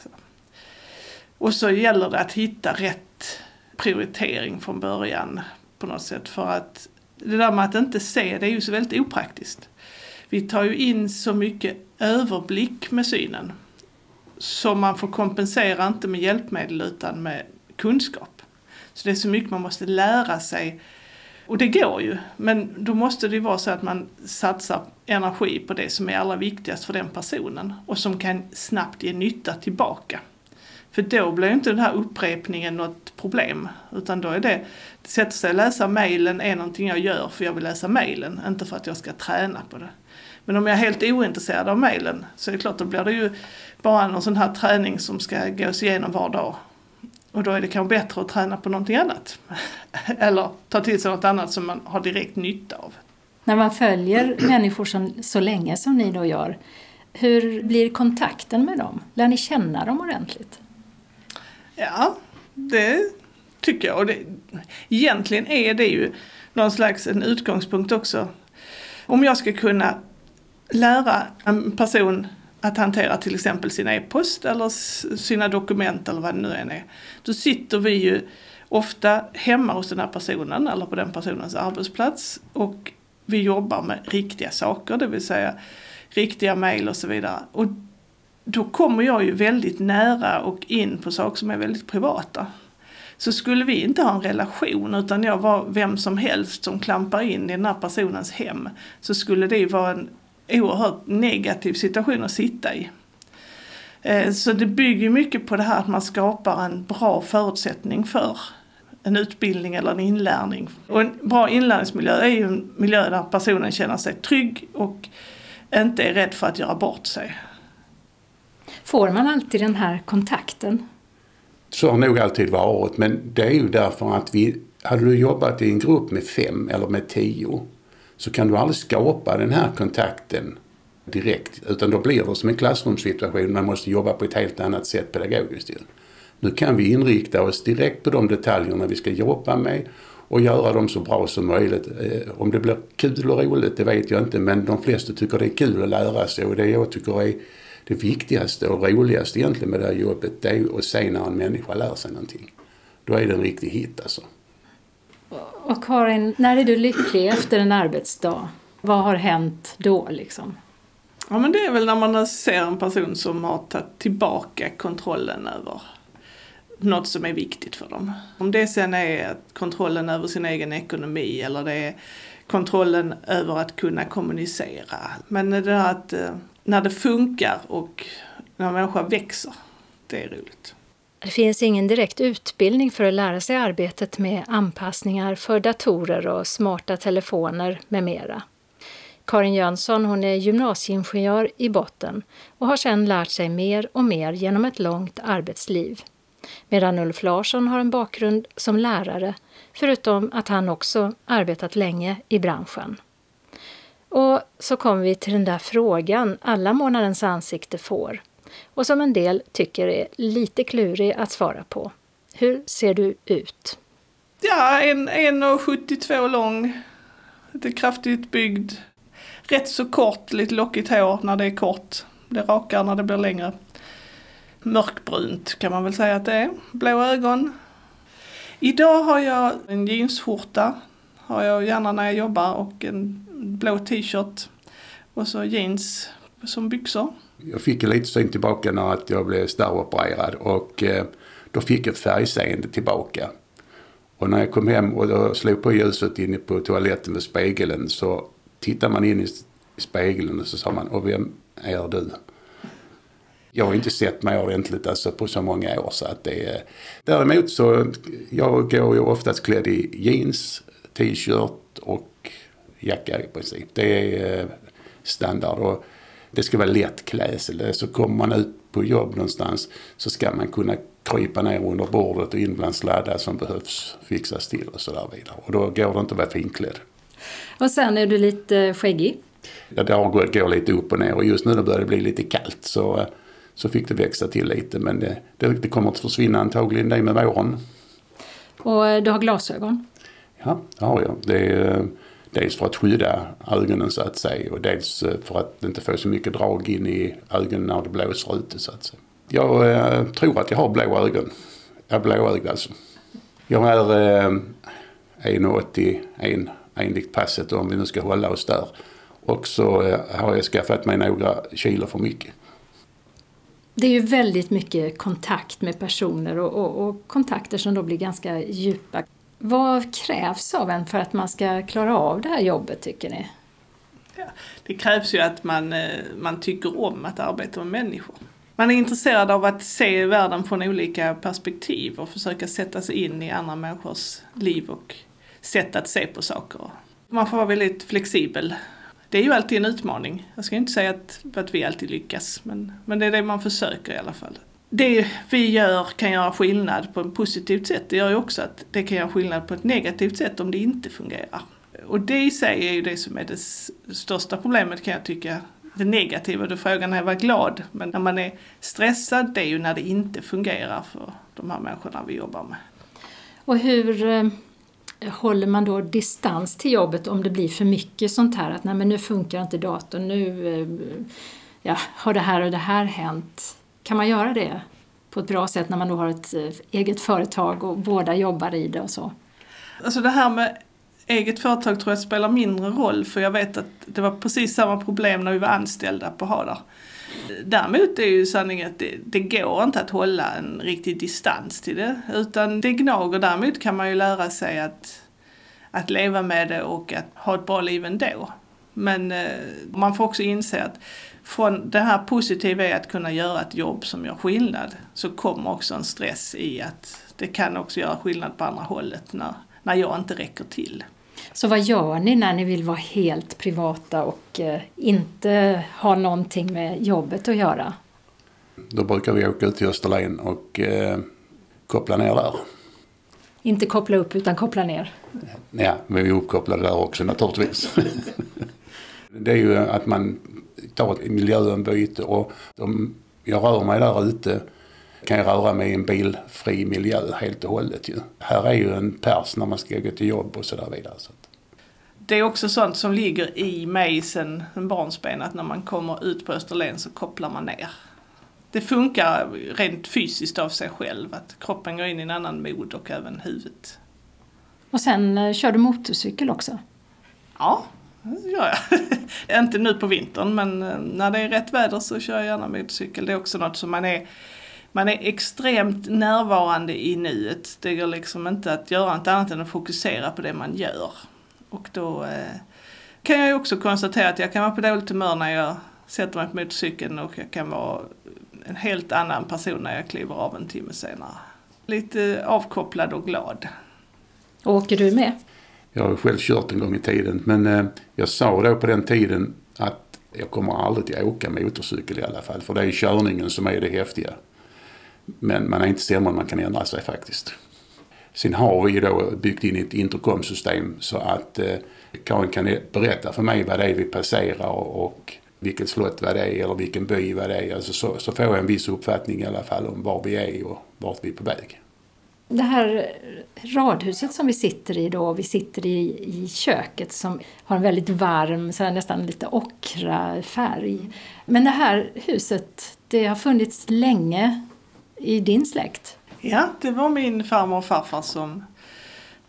Och så gäller det att hitta rätt prioritering från början på något sätt för att det där med att inte se det är ju så väldigt opraktiskt. Vi tar ju in så mycket överblick med synen. Så man får kompensera inte med hjälpmedel utan med kunskap. Så det är så mycket man måste lära sig. Och det går ju, men då måste det vara så att man satsar energi på det som är allra viktigast för den personen och som kan snabbt ge nytta tillbaka. För då blir inte den här upprepningen något problem. Utan då är det, det sätter sig att läsa mejlen är någonting jag gör för jag vill läsa mejlen, inte för att jag ska träna på det. Men om jag är helt ointresserad av mejlen så är det klart då blir det ju bara någon sån här träning som ska gås igenom var dag. Och då är det kanske bättre att träna på någonting annat. [laughs] Eller ta till sig något annat som man har direkt nytta av. När man följer [clears throat] människor som, så länge som ni då gör, hur blir kontakten med dem? Lär ni känna dem ordentligt? Ja, det tycker jag. Och det, egentligen är det ju någon slags en utgångspunkt också. Om jag ska kunna lära en person att hantera till exempel sin e-post eller sina dokument eller vad det nu än är. Då sitter vi ju ofta hemma hos den här personen eller på den personens arbetsplats och vi jobbar med riktiga saker, det vill säga riktiga mejl och så vidare. Och då kommer jag ju väldigt nära och in på saker som är väldigt privata. Så skulle vi inte ha en relation utan jag var vem som helst som klampar in i den här personens hem så skulle det vara en oerhört negativ situation att sitta i. Eh, så det bygger mycket på det här att man skapar en bra förutsättning för en utbildning eller en inlärning. Och en bra inlärningsmiljö är ju en miljö där personen känner sig trygg och inte är rädd för att göra bort sig. Får man alltid den här kontakten? Så har nog alltid varit, men det är ju därför att vi, hade du jobbat i en grupp med fem eller med tio så kan du aldrig skapa den här kontakten direkt. Utan då blir det som en klassrumssituation, man måste jobba på ett helt annat sätt pedagogiskt. Nu kan vi inrikta oss direkt på de detaljerna vi ska jobba med och göra dem så bra som möjligt. Eh, om det blir kul och roligt, det vet jag inte, men de flesta tycker det är kul att lära sig och det jag tycker är det viktigaste och roligaste egentligen med det här jobbet, det är att se när en människa lär sig någonting. Då är det en riktig hit alltså. Och Karin, när är du lycklig efter en arbetsdag? Vad har hänt då liksom? Ja men det är väl när man ser en person som har tagit tillbaka kontrollen över något som är viktigt för dem. Om det sen är kontrollen över sin egen ekonomi eller det är kontrollen över att kunna kommunicera. Men det där att eh, när det funkar och när människan växer, det är roligt. Det finns ingen direkt utbildning för att lära sig arbetet med anpassningar för datorer och smarta telefoner med mera. Karin Jönsson hon är gymnasieingenjör i botten och har sedan lärt sig mer och mer genom ett långt arbetsliv. Medan Ulf Larsson har en bakgrund som lärare, förutom att han också arbetat länge i branschen. Och så kommer vi till den där frågan alla månadens ansikte får och som en del tycker är lite klurig att svara på. Hur ser du ut? Ja, 1,72 lång, lite kraftigt byggd, rätt så kort, lite lockigt hår när det är kort. Det rakar när det blir längre. Mörkbrunt kan man väl säga att det är. Blå ögon. Idag har jag en jeansskjorta, har jag gärna när jag jobbar, och en blå t-shirt. Och så jeans som byxor. Jag fick lite syn tillbaka när att jag blev starropererad och eh, då fick jag färgseende tillbaka. Och när jag kom hem och slog på ljuset inne på toaletten med spegeln så tittar man in i spegeln och så sa man, och vem är du? Jag har inte sett mig ordentligt alltså på så många år så att det är... Däremot så, jag går ju oftast klädd i jeans, t-shirt och jacka i princip. Det är eh, standard. Och det ska vara lätt klädsel. Så kommer man ut på jobb någonstans så ska man kunna krypa ner under bordet och in bland sladdar som behövs fixas till och så där vidare. Och då går det inte att vara finklädd. Och sen är du lite skäggig? Ja, det går lite upp och ner och just nu börjar det bli lite kallt så, så fick det växa till lite. Men det, det, det kommer att försvinna antagligen det med våren. Och du har glasögon? Ja, det har jag. Det är, dels för att skydda ögonen så att säga och dels för att inte få så mycket drag in i ögonen när det blåser ute så att säga. Jag eh, tror att jag har blå ögon. Jag är blåögd alltså. Jag är eh, 1,81 enligt passet om vi nu ska hålla oss där. Och så eh, har jag skaffat mig några kilo för mycket. Det är ju väldigt mycket kontakt med personer och, och, och, kontakter som då blir ganska djupa. Vad krävs av en för att man ska klara av det här jobbet tycker ni? Ja, det krävs ju att man, eh, man tycker om att arbeta med människor. Man är intresserad av att se världen från olika perspektiv och försöka sätta sig in i andra människors liv och sätt att se på saker. Man får vara väldigt flexibel. Det är ju alltid en utmaning. Jag ska inte säga att, att vi alltid lyckas, men, men det är det man försöker i alla fall. Det vi gör kan göra skillnad på ett positivt sätt. Det gör ju också att det kan göra skillnad på ett negativt sätt om det inte fungerar. Och det i sig är ju det som är det största problemet kan jag tycka. Det negativa, då frågan är var glad. Men när man är stressad, det är ju när det inte fungerar för de här människorna vi jobbar med. Och hur eh, håller man då distans till jobbet om det blir för mycket sånt här? Att nej, men nu funkar inte datorn, nu eh, ja, har det här och det här hänt. Kan man göra det på ett bra sätt när man då har ett eh, eget företag och båda jobbar i det och så? Alltså det här med eget företag tror jag spelar mindre roll för jag vet att det var precis samma problem när vi var anställda på Hadar. Däremot är ju sanningen att det, det, går inte att hålla en riktig distans till det utan det gnager. Däremot kan man ju lära sig att, att leva med det och att ha ett bra liv ändå. Men eh, man får också inse att från det här positiva är att kunna göra ett jobb som gör skillnad så kommer också en stress i att det kan också göra skillnad på andra hållet när, när jag inte räcker till. Så vad gör ni när ni vill vara helt privata och eh, inte ha någonting med jobbet att göra? Då brukar vi åka ut till Österlen och eh, koppla ner där. Inte koppla upp utan koppla ner? Ja, vi är uppkopplade där också naturligtvis. [laughs] det är ju att man tar ett miljöombyte och om jag rör mig där ute kan jag röra mig i en bilfri miljö helt och hållet ju. Här är ju en pers när man ska gå till jobb och sådär vidare. Så. Det är också sånt som ligger i mig sen barnsben att när man kommer ut på Österlen så kopplar man ner. Det funkar rent fysiskt av sig själv att kroppen går in i en annan mod och även huvudet. Och sen eh, kör du motorcykel också? Ja, det gör jag. [laughs] Inte nu på vintern men eh, när det är rätt väder så kör jag gärna motorcykel. Det är också något som man är man är extremt närvarande i nuet. Det går liksom inte att göra något annat än att fokusera på det man gör. Och då eh, kan jag ju också konstatera att jag kan vara på dåligt humör när jag sätter mig på motorcykeln och jag kan vara en helt annan person när jag kliver av en timme senare. Lite avkopplad och glad. åker du med? Jag har själv kört en gång i tiden men eh, jag sa då på den tiden att jag kommer aldrig att åka motorcykel i alla fall för det är körningen som är det häftiga. Men man är inte sämre än man kan ändra sig faktiskt. Sen har vi då byggt in ett intercomsystem så att eh, Karin kan berätta för mig vad det är vi passerar och vilket slott vad det är eller vilken by vad det är. Alltså så, så får jag en viss uppfattning i alla fall om var vi är och vart vi är på väg. Det här radhuset som vi sitter i då, vi sitter i, i köket som har en väldigt varm, så nästan lite ockra färg. Men det här huset, det har funnits länge i din släkt? Ja, det var min farmor och farfar som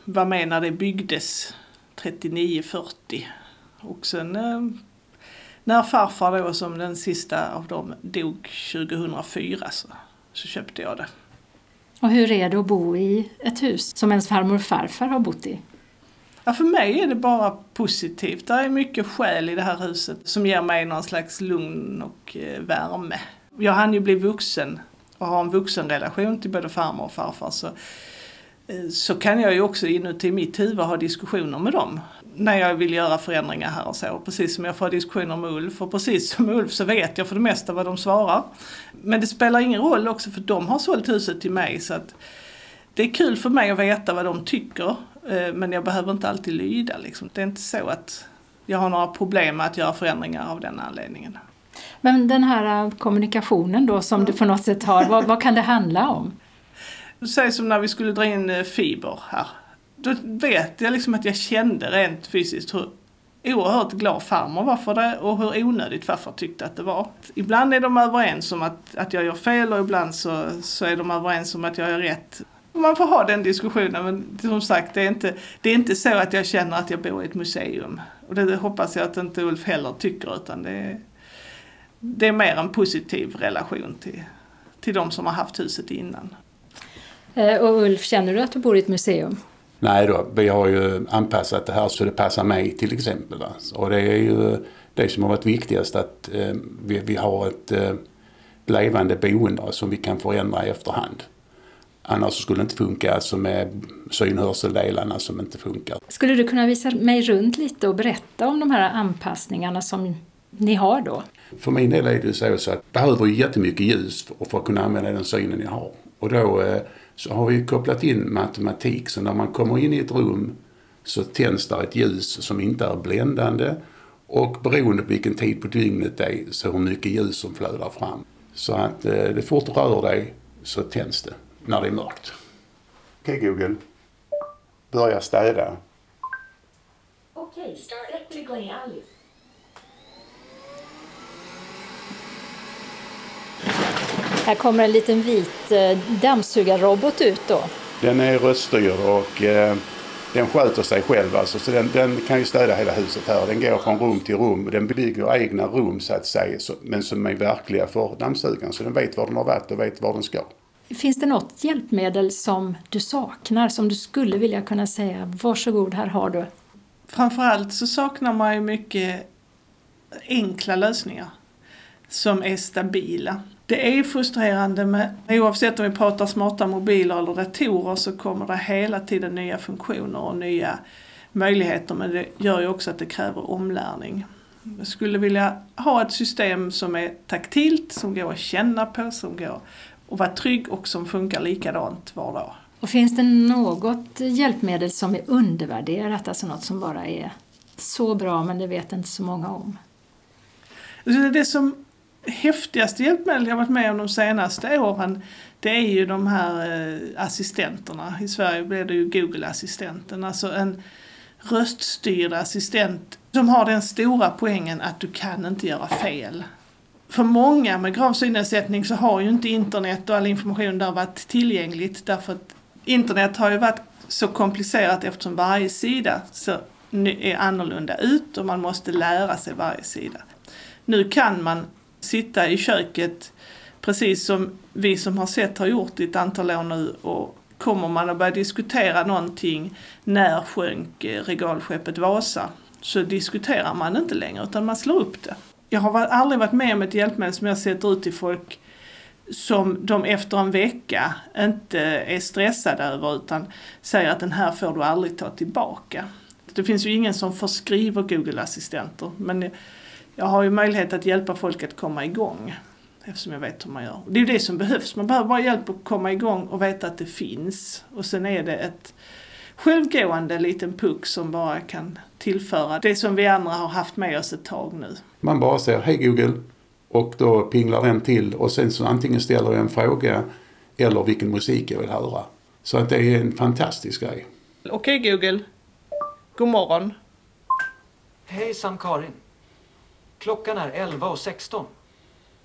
var med när det byggdes 39-40. Och sen eh, när farfar då som den sista av dem dog 2004 så, så köpte jag det. Och hur är det att bo i ett hus som ens farmor och farfar har bott i? Ja, för mig är det bara positivt. Det är mycket själ i det här huset som ger mig någon slags lugn och eh, värme. Jag hann ju bli vuxen och har en vuxenrelation till både farmor och farfar så, eh, så kan jag ju också inuti mitt huvud ha diskussioner med dem när jag vill göra förändringar här och så. Precis som jag får diskussioner med Ulf och precis som Ulf så vet jag för det mesta vad de svarar. Men det spelar ingen roll också för de har sålt huset till mig så att det är kul för mig att veta vad de tycker eh, men jag behöver inte alltid lyda. Liksom. Det är inte så att jag har några problem med att göra förändringar av den anledningen. Men den här eh, kommunikationen då som du på något sätt har, vad, vad kan det handla om? Säg som när vi skulle dra in eh, fiber här. Då vet jag liksom att jag kände rent fysiskt hur oerhört glad farmor var för det och hur onödigt farfar tyckte att det var. Ibland är de överens om att, att jag gör fel och ibland så, så är de överens om att jag gör rätt. Man får ha den diskussionen men som sagt det är, inte, det är inte så att jag känner att jag bor i ett museum. Och det hoppas jag att inte Ulf heller tycker utan det är, det är mer en positiv relation till, till de som har haft huset innan. Eh, och Ulf, känner du att du bor i ett museum? Nej då, vi har ju anpassat det här så det passar mig till exempel. Va? Och det är ju det som har varit viktigast att eh, vi, vi, har ett eh, levande boende som vi kan förändra i efterhand. Annars skulle det inte funka, alltså med synhörseldelarna som inte funkar. Skulle du kunna visa mig runt lite och berätta om de här anpassningarna som ni har då? För min del är det så, så att jag behöver jättemycket ljus för, för att kunna använda den synen jag har. Och då eh, så har vi kopplat in matematik så när man kommer in i ett rum så tänds där ett ljus som inte är bländande och beroende på vilken tid på dygnet det är så hur mycket ljus som flödar fram. Så att eh, det fort rör dig så tänds det när det är mörkt. Okej okay, Google. Börja städa. Okej, okay, start electrically Alice. Här kommer en liten vit eh, dammsugarrobot ut då. Den är röststyrd och eh, den sköter sig själv alltså. Så den, den, kan ju städa hela huset här. Den går från rum till rum. Den bygger egna rum så att säga. Så, men som är verkliga för dammsugaren. Så den vet var den har varit och vet var den ska. Finns det något hjälpmedel som du saknar, som du skulle vilja kunna säga varsågod, här har du? Framförallt så saknar man ju mycket enkla lösningar som är stabila. Det är frustrerande med, oavsett om vi pratar smarta mobiler eller datorer så kommer det hela tiden nya funktioner och nya möjligheter men det gör ju också att det kräver omlärning. Jag skulle vilja ha ett system som är taktilt, som går att känna på, som går att vara trygg och som funkar likadant var dag. Och finns det något hjälpmedel som är undervärderat, alltså något som bara är så bra men det vet inte så många om? Det som häftigaste hjälpmedel jag varit med om de senaste åren det är ju de här eh, assistenterna. I Sverige blir det ju Google-assistenten, alltså en röststyrd assistent som har den stora poängen att du kan inte göra fel. För många med grav synnedsättning så har ju inte internet och all information där varit tillgängligt därför att internet har ju varit så komplicerat eftersom varje sida är annorlunda ut och man måste lära sig varje sida. Nu kan man sitta i köket precis som vi som har sett har gjort i ett antal år nu och kommer man att börja diskutera någonting när sjönk eh, regalskeppet Vasa så diskuterar man inte längre utan man slår upp det. Jag har aldrig varit med om ett hjälpmedel som jag sätter ut till folk som de efter en vecka inte är stressade över utan säger att den här får du aldrig ta tillbaka. Det finns ju ingen som förskriver Google-assistenter men jag har ju möjlighet att hjälpa folk att komma igång eftersom jag vet hur man gör. Det är ju det som behövs. Man behöver bara hjälp att komma igång och veta att det finns. Och sen är det ett självgående liten puck som bara kan tillföra det som vi andra har haft med oss ett tag nu. Man bara säger hej Google och då pinglar den till och sen så antingen ställer jag en fråga eller vilken musik jag vill höra. Så att det är en fantastisk grej. Okej Google. God morgon. Hejsan Karin. Klockan är 11.16.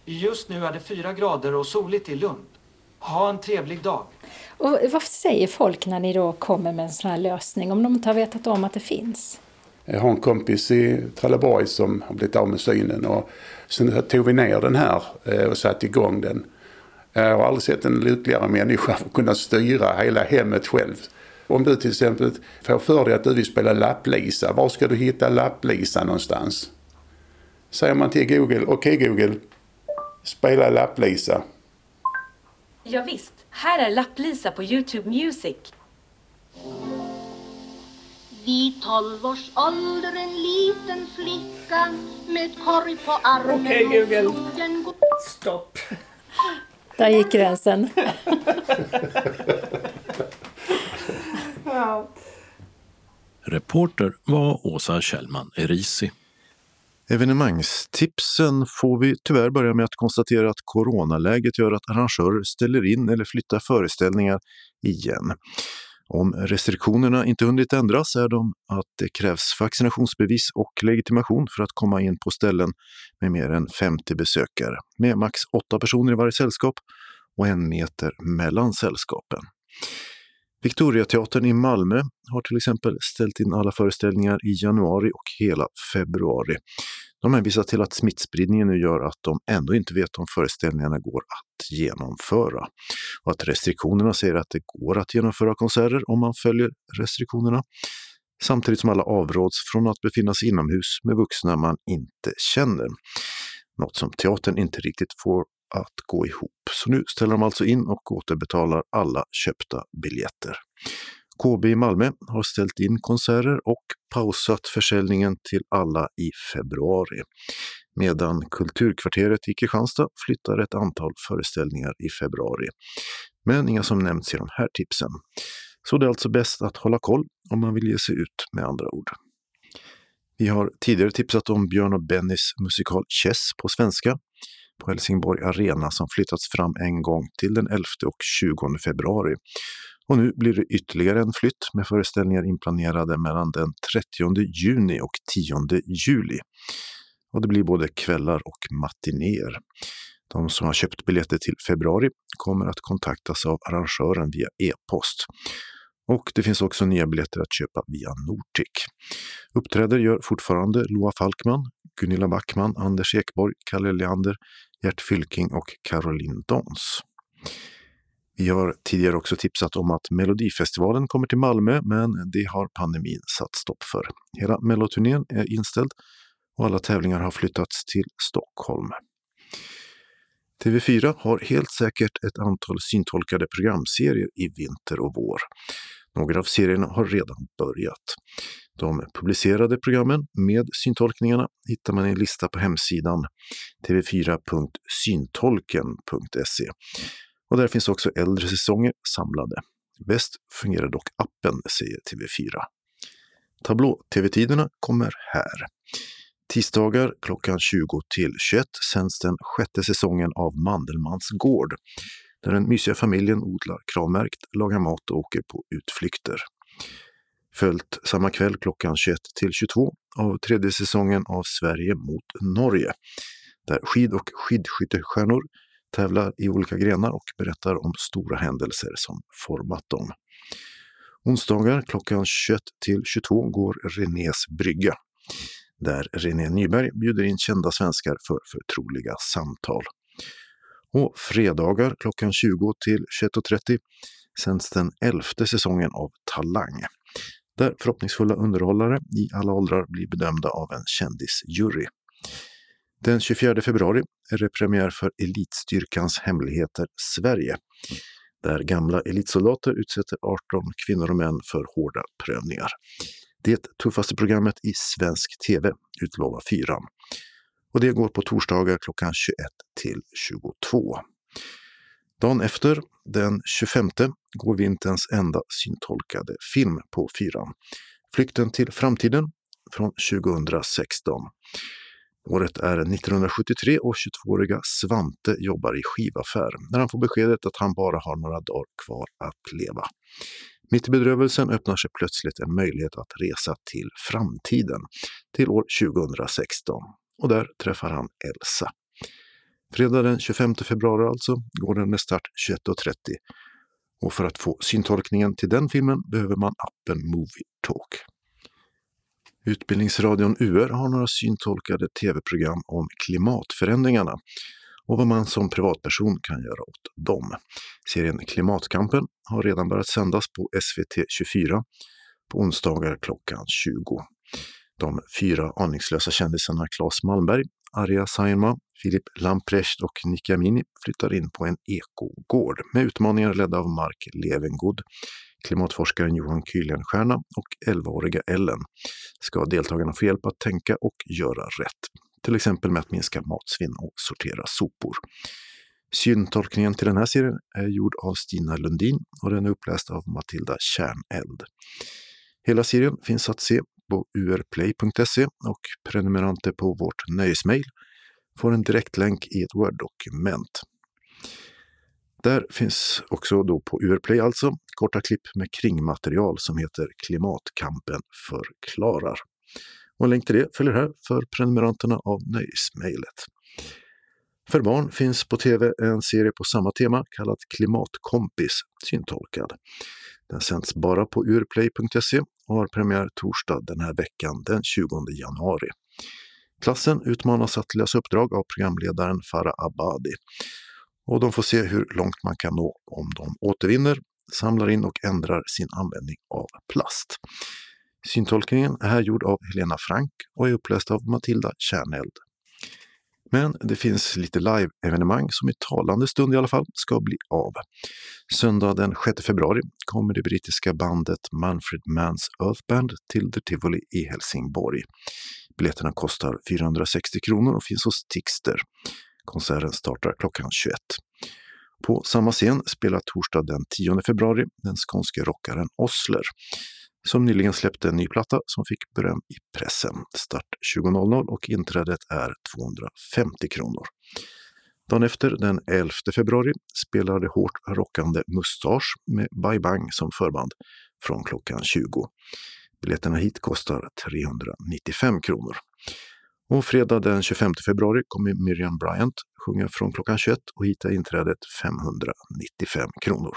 Just nu är det fyra grader och soligt i Lund. Ha en trevlig dag. Och vad säger folk när ni då kommer med en sån här lösning om de inte har vetat om att det finns? Jag har en kompis i Trelleborg som har blivit av med synen och sen tog vi ner den här eh, och satte igång den. Jag har aldrig sett en lyckligare människa för [laughs] att kunna styra hela hemmet själv. Om du till exempel får för dig att du vill spela lapplisa, var ska du hitta lapplisa någonstans? Säger man till Google, okej okay, Google, spela lapplisa. Ja, visst, här är lapplisa på Youtube Music. Vid tolv års ålder en liten flicka med korg på armen Okej okay, Google. Stopp. Där gick gränsen. [laughs] Reporter var Åsa Kjellman Erisi. Evenemangstipsen får vi tyvärr börja med att konstatera att coronaläget gör att arrangörer ställer in eller flyttar föreställningar igen. Om restriktionerna inte hunnit ändras är de att det krävs vaccinationsbevis och legitimation för att komma in på ställen med mer än 50 besökare, med max 8 personer i varje sällskap och en meter mellan sällskapen. Victoriateatern i Malmö har till exempel ställt in alla föreställningar i januari och hela februari. De hänvisar till att smittspridningen nu gör att de ändå inte vet om föreställningarna går att genomföra. Och att restriktionerna säger att det går att genomföra konserter om man följer restriktionerna. Samtidigt som alla avråds från att befinna sig inomhus med vuxna man inte känner. Något som teatern inte riktigt får att gå ihop. Så nu ställer de alltså in och återbetalar alla köpta biljetter. KB i Malmö har ställt in konserter och pausat försäljningen till alla i februari. Medan Kulturkvarteret i Kristianstad flyttar ett antal föreställningar i februari. Men inga som nämnts i de här tipsen. Så det är alltså bäst att hålla koll om man vill ge sig ut med andra ord. Vi har tidigare tipsat om Björn och Bennys musikal Chess på svenska på Helsingborg Arena som flyttats fram en gång till den 11 och 20 februari. Och nu blir det ytterligare en flytt med föreställningar inplanerade mellan den 30 juni och 10 juli. Och det blir både kvällar och matinéer. De som har köpt biljetter till februari kommer att kontaktas av arrangören via e-post. Och det finns också nya biljetter att köpa via Nortic. Uppträder gör fortfarande Loa Falkman, Gunilla Backman, Anders Ekborg, Kalle Leander, Gert Fylking och Caroline Dons. Vi har tidigare också tipsat om att Melodifestivalen kommer till Malmö, men det har pandemin satt stopp för. Hela melloturnén är inställd och alla tävlingar har flyttats till Stockholm. TV4 har helt säkert ett antal syntolkade programserier i vinter och vår. Några av serierna har redan börjat. De publicerade programmen med syntolkningarna hittar man i en lista på hemsidan tv4.syntolken.se. Och där finns också äldre säsonger samlade. Bäst fungerar dock appen, säger TV4. Tablå-tv-tiderna kommer här. Tisdagar klockan 20 till 21 sänds den sjätte säsongen av Mandelmans gård, där den mysiga familjen odlar kravmärkt, lagar mat och åker på utflykter. Följt samma kväll klockan 21 till 22 av tredje säsongen av Sverige mot Norge, där skid och skidskyttestjärnor tävlar i olika grenar och berättar om stora händelser som format dem. Onsdagar klockan 21 till 22 går Renés brygga där René Nyberg bjuder in kända svenskar för förtroliga samtal. Och fredagar klockan 20 till 21.30 sänds den elfte säsongen av Talang, där förhoppningsfulla underhållare i alla åldrar blir bedömda av en kändisjury. Den 24 februari är det premiär för Elitstyrkans hemligheter Sverige, där gamla elitsoldater utsätter 18 kvinnor och män för hårda prövningar. Det tuffaste programmet i svensk tv, utlovar fyran. Och det går på torsdagar klockan 21 till 22. Dagen efter, den 25, går vinterns enda syntolkade film på fyran. Flykten till framtiden från 2016. Året är 1973 och 22-åriga Svante jobbar i skivaffär när han får beskedet att han bara har några dagar kvar att leva. Mitt i bedrövelsen öppnar sig plötsligt en möjlighet att resa till framtiden, till år 2016. Och där träffar han Elsa. Fredag den 25 februari alltså går den med start 21.30. Och för att få syntolkningen till den filmen behöver man appen Movie Talk. Utbildningsradion UR har några syntolkade tv-program om klimatförändringarna och vad man som privatperson kan göra åt dem. Serien Klimatkampen har redan börjat sändas på SVT 24 på onsdagar klockan 20. De fyra aningslösa kändisarna Claes Malmberg, Arja Saijonmaa, Filip Lamprecht och Nicky Amini flyttar in på en ekogård med utmaningar ledda av Mark Levengood. Klimatforskaren Johan Kuylenstierna och 11-åriga Ellen ska deltagarna få hjälp att tänka och göra rätt till exempel med att minska matsvinn och sortera sopor. Syntolkningen till den här serien är gjord av Stina Lundin och den är uppläst av Matilda Kärneld. Hela serien finns att se på urplay.se och prenumeranter på vårt nöjesmail får en direktlänk i ett Word-dokument. Där finns också då på Urplay alltså korta klipp med kringmaterial som heter Klimatkampen förklarar. Och en länk till det följer här för prenumeranterna av Nöjesmejlet. För barn finns på tv en serie på samma tema kallad Klimatkompis syntolkad. Den sänds bara på urplay.se och har premiär torsdag den här veckan den 20 januari. Klassen utmanas att lösa uppdrag av programledaren Farah Abadi. Och de får se hur långt man kan nå om de återvinner, samlar in och ändrar sin användning av plast. Syntolkningen är här gjord av Helena Frank och är uppläst av Matilda Kärneld. Men det finns lite live-evenemang som i talande stund i alla fall ska bli av. Söndag den 6 februari kommer det brittiska bandet Manfred Manns Earth Band till The Tivoli i Helsingborg. Biljetterna kostar 460 kronor och finns hos Tixter. Konserten startar klockan 21. På samma scen spelar torsdag den 10 februari den skånske rockaren Osler som nyligen släppte en ny platta som fick beröm i pressen. Start 20.00 och inträdet är 250 kronor. Dagen efter, den 11 februari, spelar hårt rockande Mustasch med Bye Bang som förband från klockan 20. Biljetterna hit kostar 395 kronor. Och fredag den 25 februari kommer Miriam Bryant sjunga från klockan 21 och hit är inträdet 595 kronor.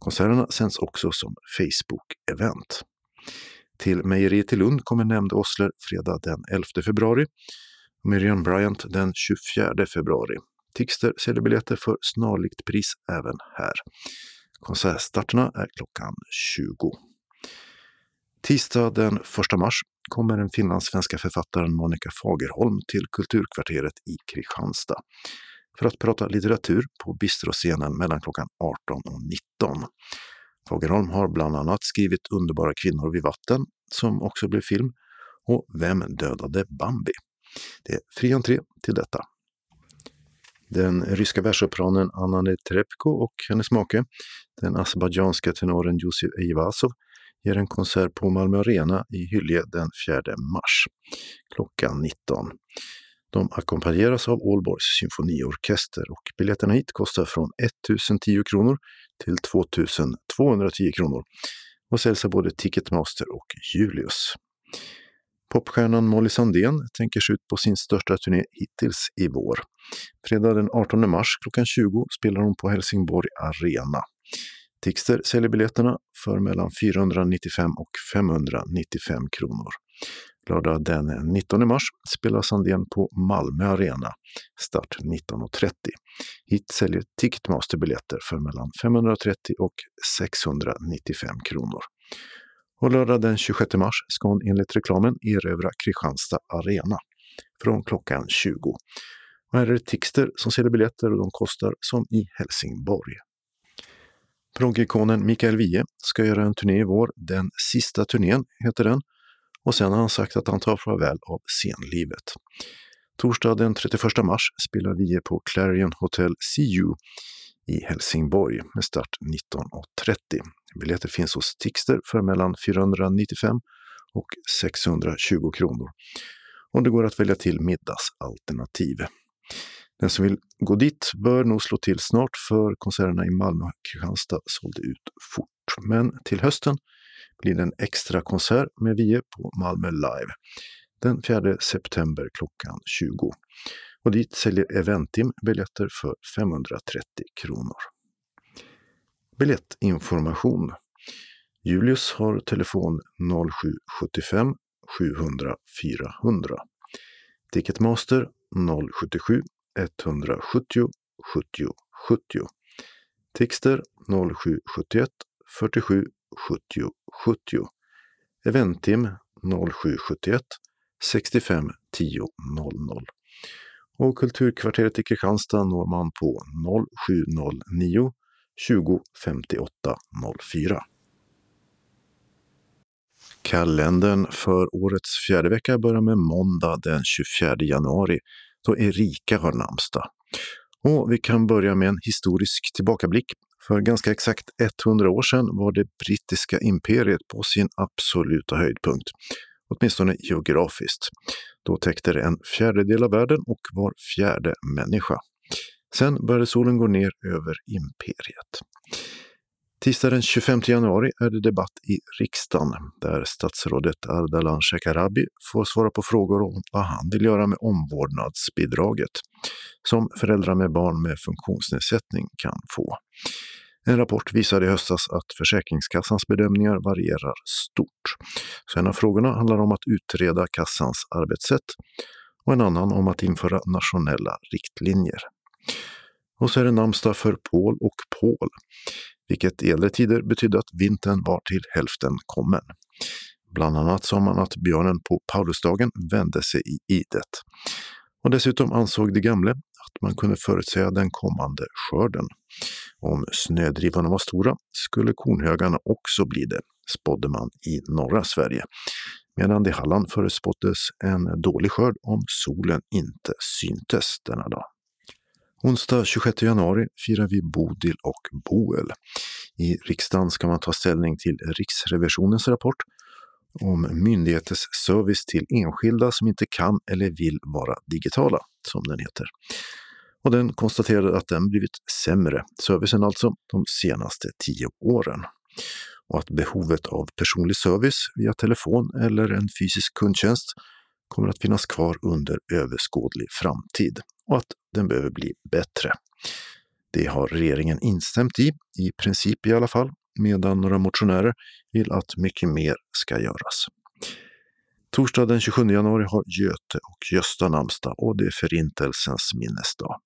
Konserterna sänds också som Facebook-event. Till Mejeriet i Lund kommer nämnde Osler fredag den 11 februari och Miriam Bryant den 24 februari. Tixter säljer biljetter för snarlikt pris även här. Konsertstarterna är klockan 20. Tisdag den 1 mars kommer den finlandssvenska författaren Monica Fagerholm till Kulturkvarteret i Kristianstad för att prata litteratur på bistroscenen mellan klockan 18 och 19. Fagerholm har bland annat skrivit Underbara kvinnor vid vatten, som också blev film, och Vem dödade Bambi? Det är fri entré till detta. Den ryska världsopranen Anna Netrebko och hennes make, den azerbajdzjanska tenoren Yusuf Eivasov, ger en konsert på Malmö Arena i Hyllie den 4 mars klockan 19. De ackompanjeras av Aalborgs symfoniorkester och biljetterna hit kostar från 1010 kronor till 2210 kronor och säljs av både Ticketmaster och Julius. Popstjärnan Molly Sandén tänker sig ut på sin största turné hittills i vår. Fredag den 18 mars klockan 20 spelar hon på Helsingborg Arena. Tixter säljer biljetterna för mellan 495 och 595 kronor. Lördag den 19 mars spelar Sandén på Malmö Arena, start 19.30. Hit säljer Ticketmaster biljetter för mellan 530 och 695 kronor. Och lördag den 26 mars ska hon enligt reklamen erövra Kristianstad Arena från klockan 20. Och här är det Tixter som säljer biljetter och de kostar som i Helsingborg. Proggikonen Mikael Wiehe ska göra en turné i vår. Den sista turnén heter den. Och sen har han sagt att han tar farväl av scenlivet. Torsdag den 31 mars spelar Wiehe på Clarion Hotel CU i Helsingborg med start 19.30. Biljetter finns hos Tixter för mellan 495 och 620 kronor. Och det går att välja till middagsalternativ. Den som vill gå dit bör nog slå till snart för konserterna i Malmö och Kristianstad sålde ut fort. Men till hösten blir det en extra konsert med Vie på Malmö Live den 4 september klockan 20. Och dit säljer Eventim biljetter för 530 kronor. Biljettinformation. Julius har telefon 0775 700 400. Ticketmaster 077 170 70 70. Tixter 0771 47 70 70. Eventim 0771 65 10 00. Och Kulturkvarteret i Kristianstad når man på 0709 20 58 04. Kalendern för årets fjärde vecka börjar med måndag den 24 januari då Erika har namnsdag. Och vi kan börja med en historisk tillbakablick. För ganska exakt 100 år sedan var det brittiska imperiet på sin absoluta höjdpunkt, åtminstone geografiskt. Då täckte det en fjärdedel av världen och var fjärde människa. Sen började solen gå ner över imperiet. Tisdag den 25 januari är det debatt i riksdagen där statsrådet Ardalan Shekarabi får svara på frågor om vad han vill göra med omvårdnadsbidraget som föräldrar med barn med funktionsnedsättning kan få. En rapport visade i höstas att Försäkringskassans bedömningar varierar stort. Så en av frågorna handlar om att utreda kassans arbetssätt och en annan om att införa nationella riktlinjer. Och så är det namnsdag för Paul och Paul vilket i äldre tider betydde att vintern var till hälften kommen. Bland annat sa man att björnen på Paulusdagen vände sig i idet. Och dessutom ansåg de gamle att man kunde förutsäga den kommande skörden. Om snödrivorna var stora skulle kornhögarna också bli det, spådde man i norra Sverige. Medan det i Halland förutspåddes en dålig skörd om solen inte syntes denna dag. Onsdag 26 januari firar vi Bodil och Boel. I riksdagen ska man ta ställning till Riksrevisionens rapport om myndigheters service till enskilda som inte kan eller vill vara digitala, som den heter. Och den konstaterade att den blivit sämre, servicen alltså, de senaste tio åren. Och att behovet av personlig service via telefon eller en fysisk kundtjänst kommer att finnas kvar under överskådlig framtid och att den behöver bli bättre. Det har regeringen instämt i, i princip i alla fall, medan några motionärer vill att mycket mer ska göras. Torsdag den 27 januari har Göte och Gösta namnsdag och det är Förintelsens minnesdag.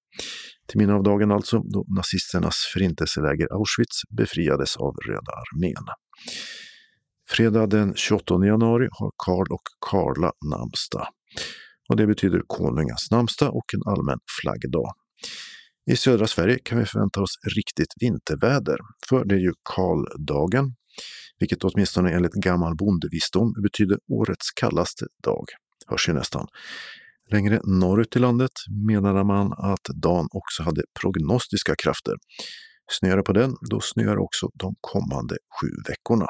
Till minne av dagen alltså, då nazisternas förintelseläger Auschwitz befriades av Röda armén. Fredag den 28 januari har Karl och Karla namnsdag. Och det betyder Konungens namnsdag och en allmän flaggdag. I södra Sverige kan vi förvänta oss riktigt vinterväder, för det är ju Karldagen, vilket åtminstone enligt gammal bondevisdom betyder årets kallaste dag. Hörs ju nästan. Längre norrut i landet menade man att dagen också hade prognostiska krafter. Snöar det på den, då snöar också de kommande sju veckorna.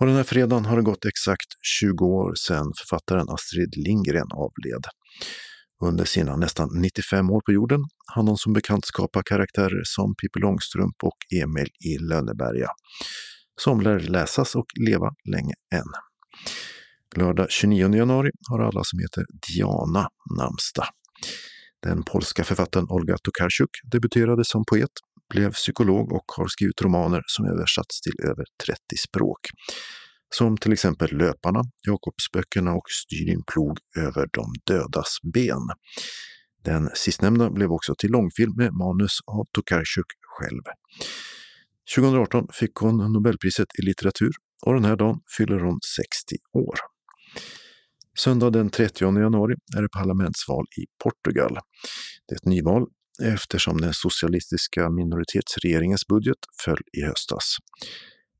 Och den här fredagen har det gått exakt 20 år sedan författaren Astrid Lindgren avled. Under sina nästan 95 år på jorden hann hon som bekant skapa karaktärer som Pippi Långstrump och Emil i Lönneberga, som lär läsas och leva länge än. Lördag 29 januari har alla som heter Diana namnsdag. Den polska författaren Olga Tokarczuk debuterade som poet, blev psykolog och har skrivit romaner som översatts till över 30 språk. Som till exempel Löparna, Jakobsböckerna och Styr din plog över de dödas ben. Den sistnämnda blev också till långfilm med manus av Tokarczuk själv. 2018 fick hon Nobelpriset i litteratur och den här dagen fyller hon 60 år. Söndag den 30 januari är det parlamentsval i Portugal. Det är ett nyval eftersom den socialistiska minoritetsregeringens budget föll i höstas.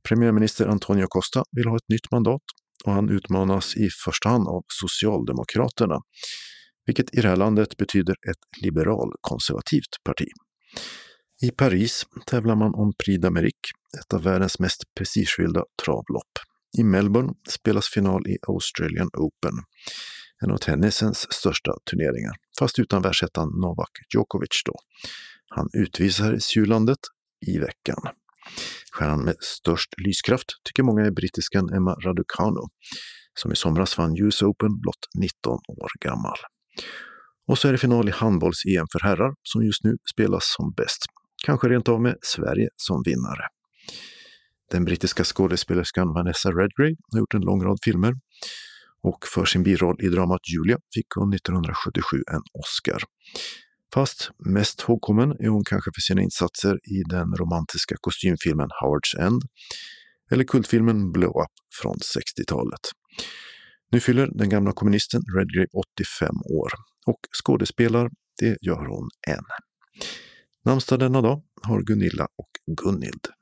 Premiärminister Antonio Costa vill ha ett nytt mandat och han utmanas i första hand av Socialdemokraterna, vilket i det här landet betyder ett liberalkonservativt parti. I Paris tävlar man om Prix d'Amérique, ett av världens mest prestigefyllda travlopp. I Melbourne spelas final i Australian Open, en av tennisens största turneringar, fast utan världsettan Novak Djokovic då. Han utvisades ju landet i veckan. Stjärnan med störst lyskraft tycker många är brittiskan Emma Raducanu, som i somras vann US Open blott 19 år gammal. Och så är det final i handbolls-EM för herrar som just nu spelas som bäst. Kanske rent av med Sverige som vinnare. Den brittiska skådespelerskan Vanessa Redgrave har gjort en lång rad filmer och för sin biroll i dramat Julia fick hon 1977 en Oscar. Fast mest ihågkommen är hon kanske för sina insatser i den romantiska kostymfilmen Howard's End eller kultfilmen Blow Up från 60-talet. Nu fyller den gamla kommunisten Redgrave 85 år och skådespelar, det gör hon än. Namnsdag denna dag har Gunilla och Gunhild.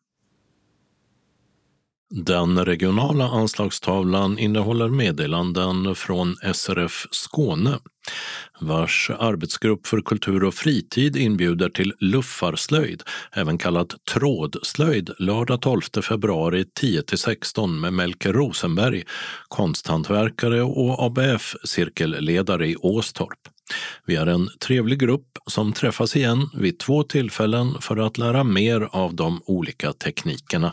Den regionala anslagstavlan innehåller meddelanden från SRF Skåne vars arbetsgrupp för kultur och fritid inbjuder till luffarslöjd, även kallat trådslöjd, lördag 12 februari 10-16 med Melker Rosenberg, konsthantverkare och ABF-cirkelledare i Åstorp. Vi är en trevlig grupp som träffas igen vid två tillfällen för att lära mer av de olika teknikerna.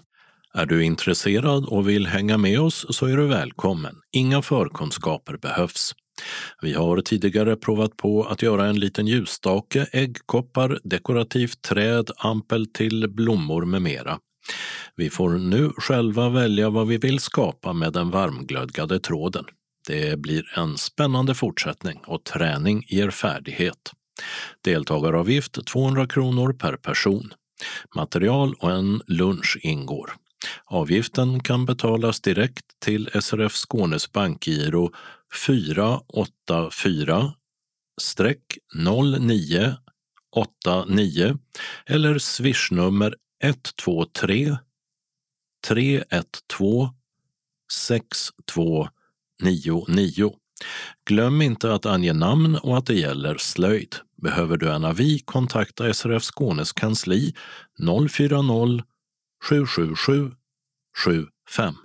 Är du intresserad och vill hänga med oss så är du välkommen. Inga förkunskaper behövs. Vi har tidigare provat på att göra en liten ljusstake, äggkoppar, dekorativt träd, ampel till blommor med mera. Vi får nu själva välja vad vi vill skapa med den varmglödgade tråden. Det blir en spännande fortsättning och träning ger färdighet. Deltagaravgift 200 kronor per person. Material och en lunch ingår. Avgiften kan betalas direkt till SRF Skånes bankgiro 484 0989 eller swishnummer 123 312 6299. Glöm inte att ange namn och att det gäller slöjd. Behöver du en avi, kontakta SRF Skånes kansli 040 777 75.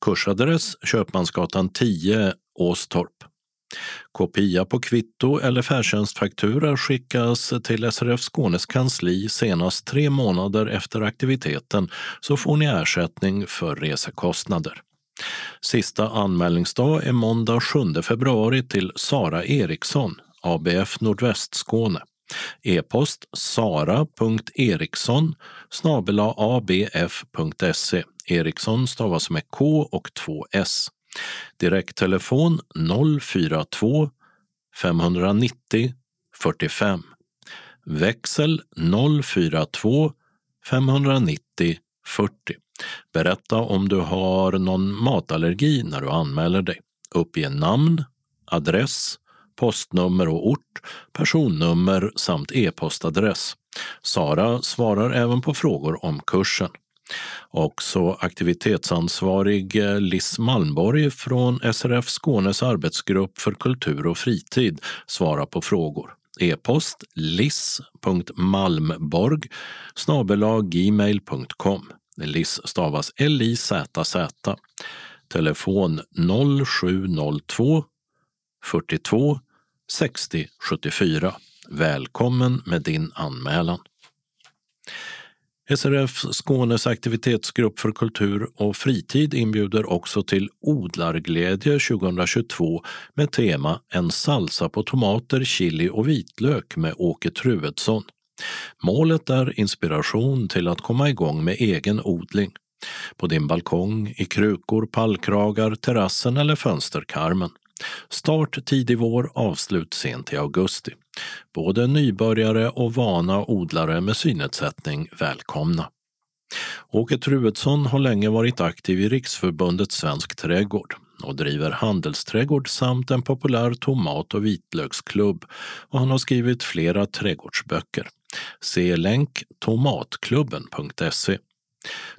Kursadress Köpmansgatan 10, Åstorp. Kopia på kvitto eller färdtjänstfaktura skickas till SRF Skånes kansli senast tre månader efter aktiviteten så får ni ersättning för resekostnader. Sista anmälningsdag är måndag 7 februari till Sara Eriksson, ABF Nordvästskåne. E-post sara.eriksson abf.se Eriksson stavas med K och två S. Direkttelefon 042 590 45. Växel 042 590 40. Berätta om du har någon matallergi när du anmäler dig. Uppge namn, adress, postnummer och ort, personnummer samt e-postadress. Sara svarar även på frågor om kursen. Också aktivitetsansvarig eh, Liss Malmborg från SRF Skånes arbetsgrupp för kultur och fritid svarar på frågor. E-post liss.malmborg gmail.com. Liss stavas L-I-Z-Z. Telefon 0702 42 60 74. Välkommen med din anmälan. SRF Skånes aktivitetsgrupp för kultur och fritid inbjuder också till Odlarglädje 2022 med tema En salsa på tomater, chili och vitlök med Åke Truedsson. Målet är inspiration till att komma igång med egen odling. På din balkong, i krukor, pallkragar, terrassen eller fönsterkarmen. Start tidig vår, avslut sent i augusti. Både nybörjare och vana odlare med synnedsättning välkomna. Åke Truedsson har länge varit aktiv i Riksförbundet Svensk Trädgård och driver handelsträdgård samt en populär tomat och vitlöksklubb och han har skrivit flera trädgårdsböcker. Se länk tomatklubben.se.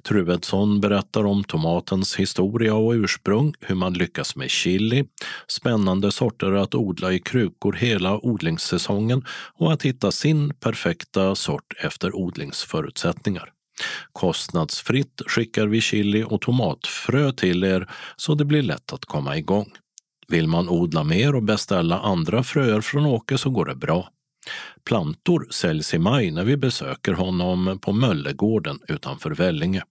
Truedsson berättar om tomatens historia och ursprung, hur man lyckas med chili, spännande sorter att odla i krukor hela odlingssäsongen och att hitta sin perfekta sort efter odlingsförutsättningar. Kostnadsfritt skickar vi chili och tomatfrö till er så det blir lätt att komma igång. Vill man odla mer och beställa andra fröer från Åke så går det bra. Plantor säljs i maj när vi besöker honom på Möllegården utanför Vellinge.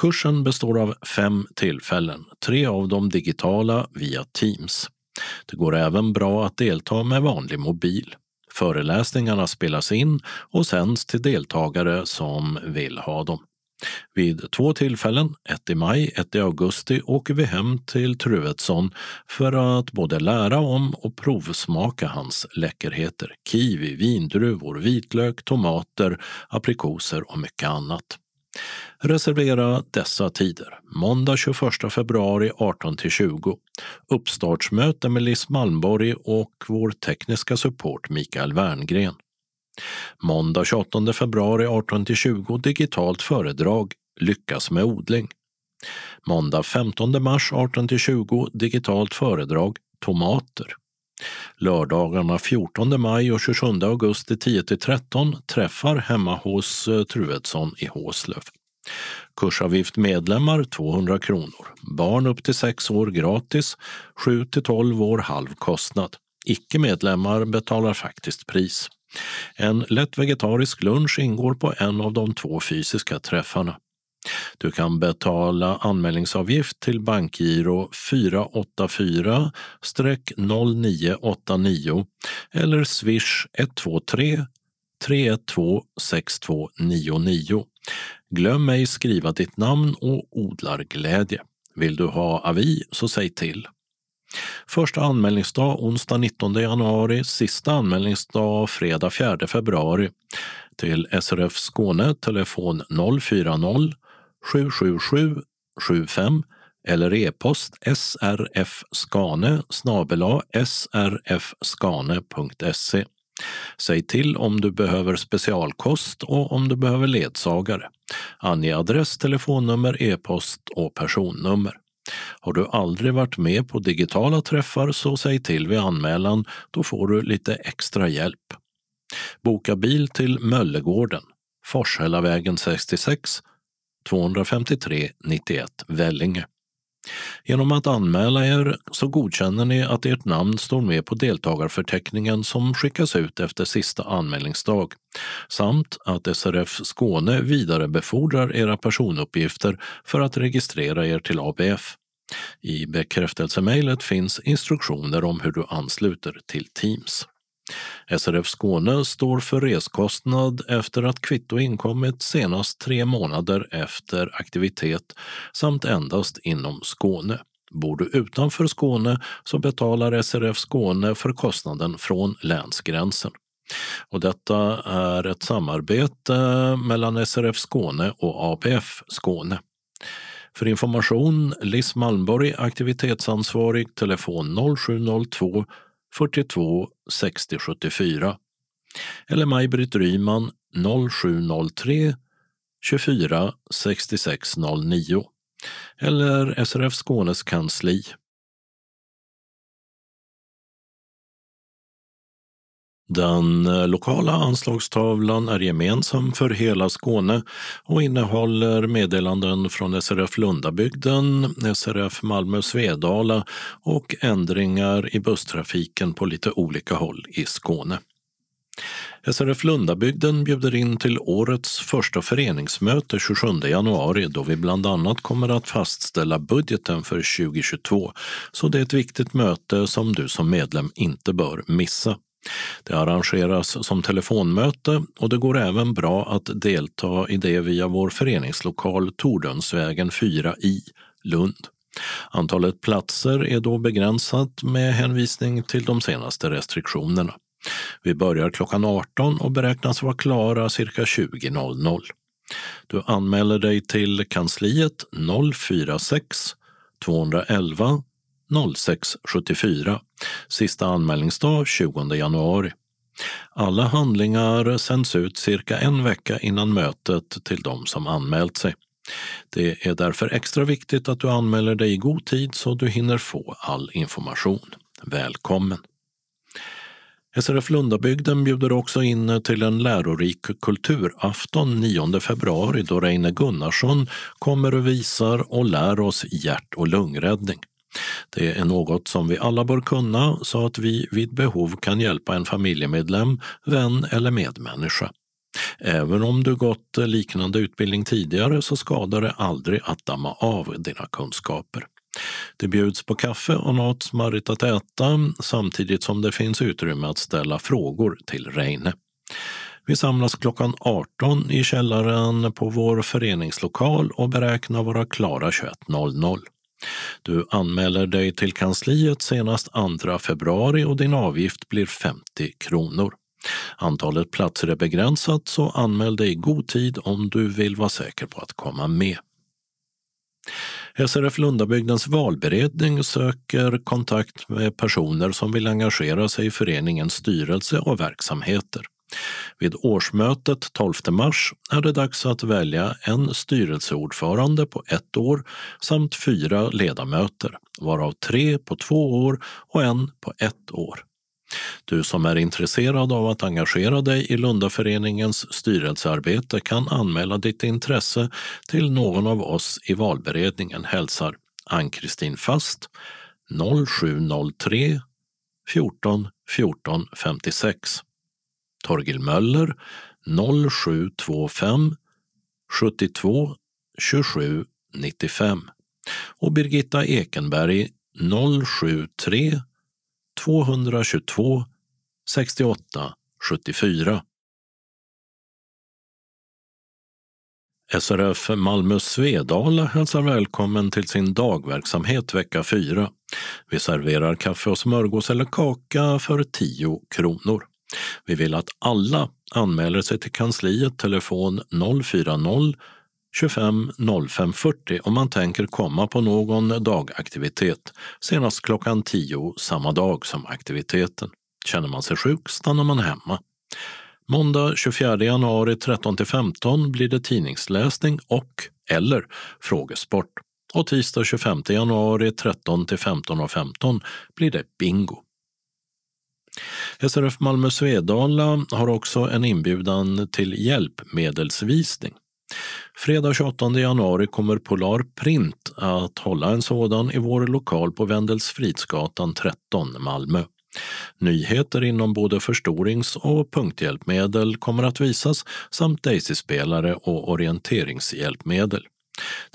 Kursen består av fem tillfällen, tre av dem digitala via Teams. Det går även bra att delta med vanlig mobil. Föreläsningarna spelas in och sänds till deltagare som vill ha dem. Vid två tillfällen, ett i maj, ett i augusti, åker vi hem till Truedsson för att både lära om och provsmaka hans läckerheter. Kiwi, vindruvor, vitlök, tomater, aprikoser och mycket annat. Reservera dessa tider. Måndag 21 februari 18-20. Uppstartsmöte med Liss Malmborg och vår tekniska support Mikael Werngren. Måndag 28 februari 18-20 digitalt föredrag Lyckas med odling. Måndag 15 mars 18-20 digitalt föredrag Tomater. Lördagarna 14 maj och 27 augusti 10-13 träffar hemma hos eh, Truedsson i Håslöv. Kursavgift medlemmar 200 kronor. Barn upp till 6 år gratis, 7 12 år halv kostnad. Icke-medlemmar betalar faktiskt pris. En lätt vegetarisk lunch ingår på en av de två fysiska träffarna. Du kan betala anmälningsavgift till bankgiro 484-0989 eller swish 123 312 6299. Glöm ej skriva ditt namn och odlarglädje. Vill du ha avi så säg till. Första anmälningsdag onsdag 19 januari, sista anmälningsdag fredag 4 februari. Till SRF Skåne telefon 040 777 75 eller e-post srfskane snabela srfskane.se. Säg till om du behöver specialkost och om du behöver ledsagare. Ange adress, telefonnummer, e-post och personnummer. Har du aldrig varit med på digitala träffar så säg till vid anmälan, då får du lite extra hjälp. Boka bil till Möllegården, Forshällavägen 66, 253 91 Vellinge. Genom att anmäla er så godkänner ni att ert namn står med på deltagarförteckningen som skickas ut efter sista anmälningsdag samt att SRF Skåne vidarebefordrar era personuppgifter för att registrera er till ABF. I bekräftelsemejlet finns instruktioner om hur du ansluter till Teams. SRF Skåne står för reskostnad efter att kvitto inkommit senast tre månader efter aktivitet samt endast inom Skåne. Bor du utanför Skåne så betalar SRF Skåne för kostnaden från länsgränsen. Och detta är ett samarbete mellan SRF Skåne och ABF Skåne. För information Liss Malmborg, aktivitetsansvarig, telefon 0702 42 60 74 eller Maj-Britt Ryman 0703 24 66 09 eller SRF Skånes kansli. Den eh, lokala anslagstavlan är gemensam för hela Skåne och innehåller meddelanden från SRF Lundabygden, SRF Malmö Svedala och ändringar i busstrafiken på lite olika håll i Skåne. SRF Lundabygden bjuder in till årets första föreningsmöte 27 januari då vi bland annat kommer att fastställa budgeten för 2022. Så det är ett viktigt möte som du som medlem inte bör missa. Det arrangeras som telefonmöte och det går även bra att delta i det via vår föreningslokal Tordönsvägen 4 i Lund. Antalet platser är då begränsat med hänvisning till de senaste restriktionerna. Vi börjar klockan 18 och beräknas vara klara cirka 20.00. Du anmäler dig till kansliet 046 211 0674. Sista anmälningsdag 20 januari. Alla handlingar sänds ut cirka en vecka innan mötet till de som anmält sig. Det är därför extra viktigt att du anmäler dig i god tid så du hinner få all information. Välkommen! SRF Lundabygden bjuder också in till en lärorik kulturafton 9 februari då Reine Gunnarsson kommer och visar och lär oss hjärt och lungräddning. Det är något som vi alla bör kunna så att vi vid behov kan hjälpa en familjemedlem, vän eller medmänniska. Även om du gått liknande utbildning tidigare så skadar det aldrig att damma av dina kunskaper. Det bjuds på kaffe och något smarrigt att äta samtidigt som det finns utrymme att ställa frågor till Reine. Vi samlas klockan 18 i källaren på vår föreningslokal och beräknar vara klara 21.00. Du anmäler dig till kansliet senast 2 februari och din avgift blir 50 kronor. Antalet platser är begränsat så anmäl dig i god tid om du vill vara säker på att komma med. SRF Lundabygdens valberedning söker kontakt med personer som vill engagera sig i föreningens styrelse och verksamheter. Vid årsmötet 12 mars är det dags att välja en styrelseordförande på ett år samt fyra ledamöter, varav tre på två år och en på ett år. Du som är intresserad av att engagera dig i Lundaföreningens styrelsearbete kan anmäla ditt intresse till någon av oss i valberedningen, hälsar Ann-Kristin Fast 0703 14 14 56 Torgil Möller 0725 72 27 95 och Birgitta Ekenberg 073 222 68 74. SRF Malmö Svedala hälsar välkommen till sin dagverksamhet vecka 4. Vi serverar kaffe och smörgås eller kaka för 10 kronor. Vi vill att alla anmäler sig till kansliet telefon 040 25 05 40 om man tänker komma på någon dagaktivitet senast klockan 10 samma dag som aktiviteten. Känner man sig sjuk stannar man hemma. Måndag 24 januari 13 15 blir det tidningsläsning och eller frågesport. Och tisdag 25 januari 13-15.15 blir det bingo. SRF Malmö Svedala har också en inbjudan till hjälpmedelsvisning. Fredag 28 januari kommer Polar Print att hålla en sådan i vår lokal på Wendelsfridsgatan 13, Malmö. Nyheter inom både förstorings och punkthjälpmedel kommer att visas samt Daisy-spelare och orienteringshjälpmedel.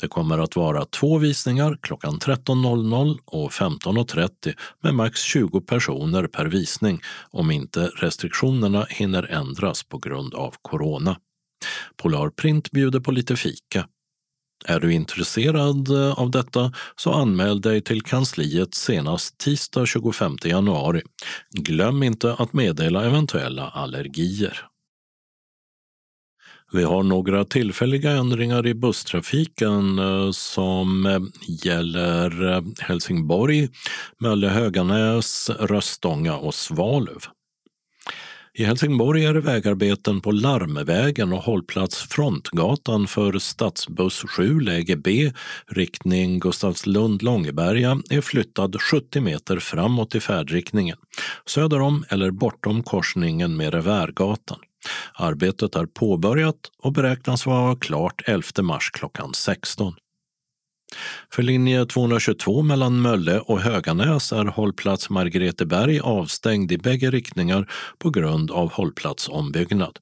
Det kommer att vara två visningar klockan 13.00 och 15.30 med max 20 personer per visning om inte restriktionerna hinner ändras på grund av corona. Polarprint bjuder på lite fika. Är du intresserad eh, av detta så anmäl dig till kansliet senast tisdag 25 januari. Glöm inte att meddela eventuella allergier. Vi har några tillfälliga ändringar i busstrafiken eh, som eh, gäller eh, Helsingborg, Mölle-Höganäs, Röstånga och Svalöv. I Helsingborg är det vägarbeten på Larmvägen och hållplats Frontgatan för stadsbuss 7 läge B, riktning Gustavslund-Långeberga, är flyttad 70 meter framåt i färdriktningen, söder om eller bortom korsningen med Revärgatan. Arbetet är påbörjat och beräknas vara klart 11 mars klockan 16. För linje 222 mellan Mölle och Höganäs är hållplats Margreteberg avstängd i bägge riktningar på grund av hållplatsombyggnad.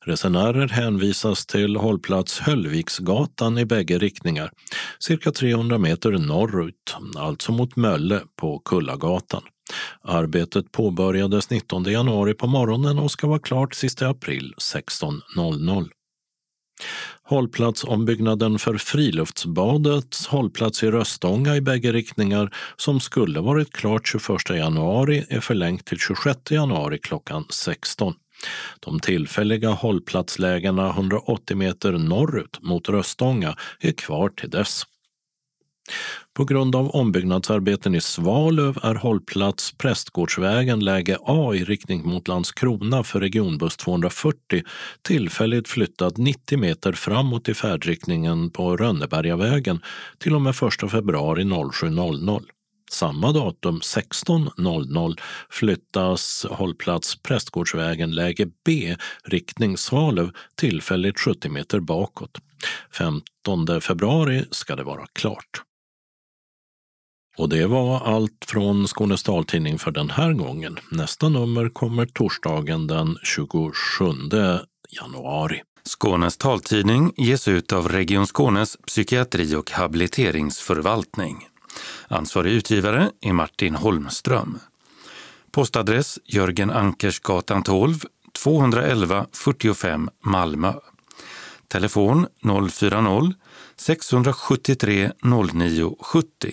Resenärer hänvisas till hållplats Höllviksgatan i bägge riktningar, cirka 300 meter norrut, alltså mot Mölle på Kullagatan. Arbetet påbörjades 19 januari på morgonen och ska vara klart sista april 16.00. Hållplatsombyggnaden för Friluftsbadets hållplats i Röstånga i bägge riktningar som skulle varit klart 21 januari är förlängt till 26 januari klockan 16. De tillfälliga hållplatslägena 180 meter norrut mot Röstånga är kvar till dess. På grund av ombyggnadsarbeten i Svalöv är hållplats Prästgårdsvägen läge A i riktning mot Landskrona för regionbuss 240 tillfälligt flyttad 90 meter framåt i färdriktningen på Rönnebergavägen till och med 1 februari 07.00. Samma datum 16.00 flyttas hållplats Prästgårdsvägen läge B riktning Svalöv tillfälligt 70 meter bakåt. 15 februari ska det vara klart. Och det var allt från Skånes taltidning för den här gången. Nästa nummer kommer torsdagen den 27 januari. Skånes taltidning ges ut av Region Skånes psykiatri och habiliteringsförvaltning. Ansvarig utgivare är Martin Holmström. Postadress Jörgen Ankersgatan 12, 211 45 Malmö. Telefon 040-673 09 70.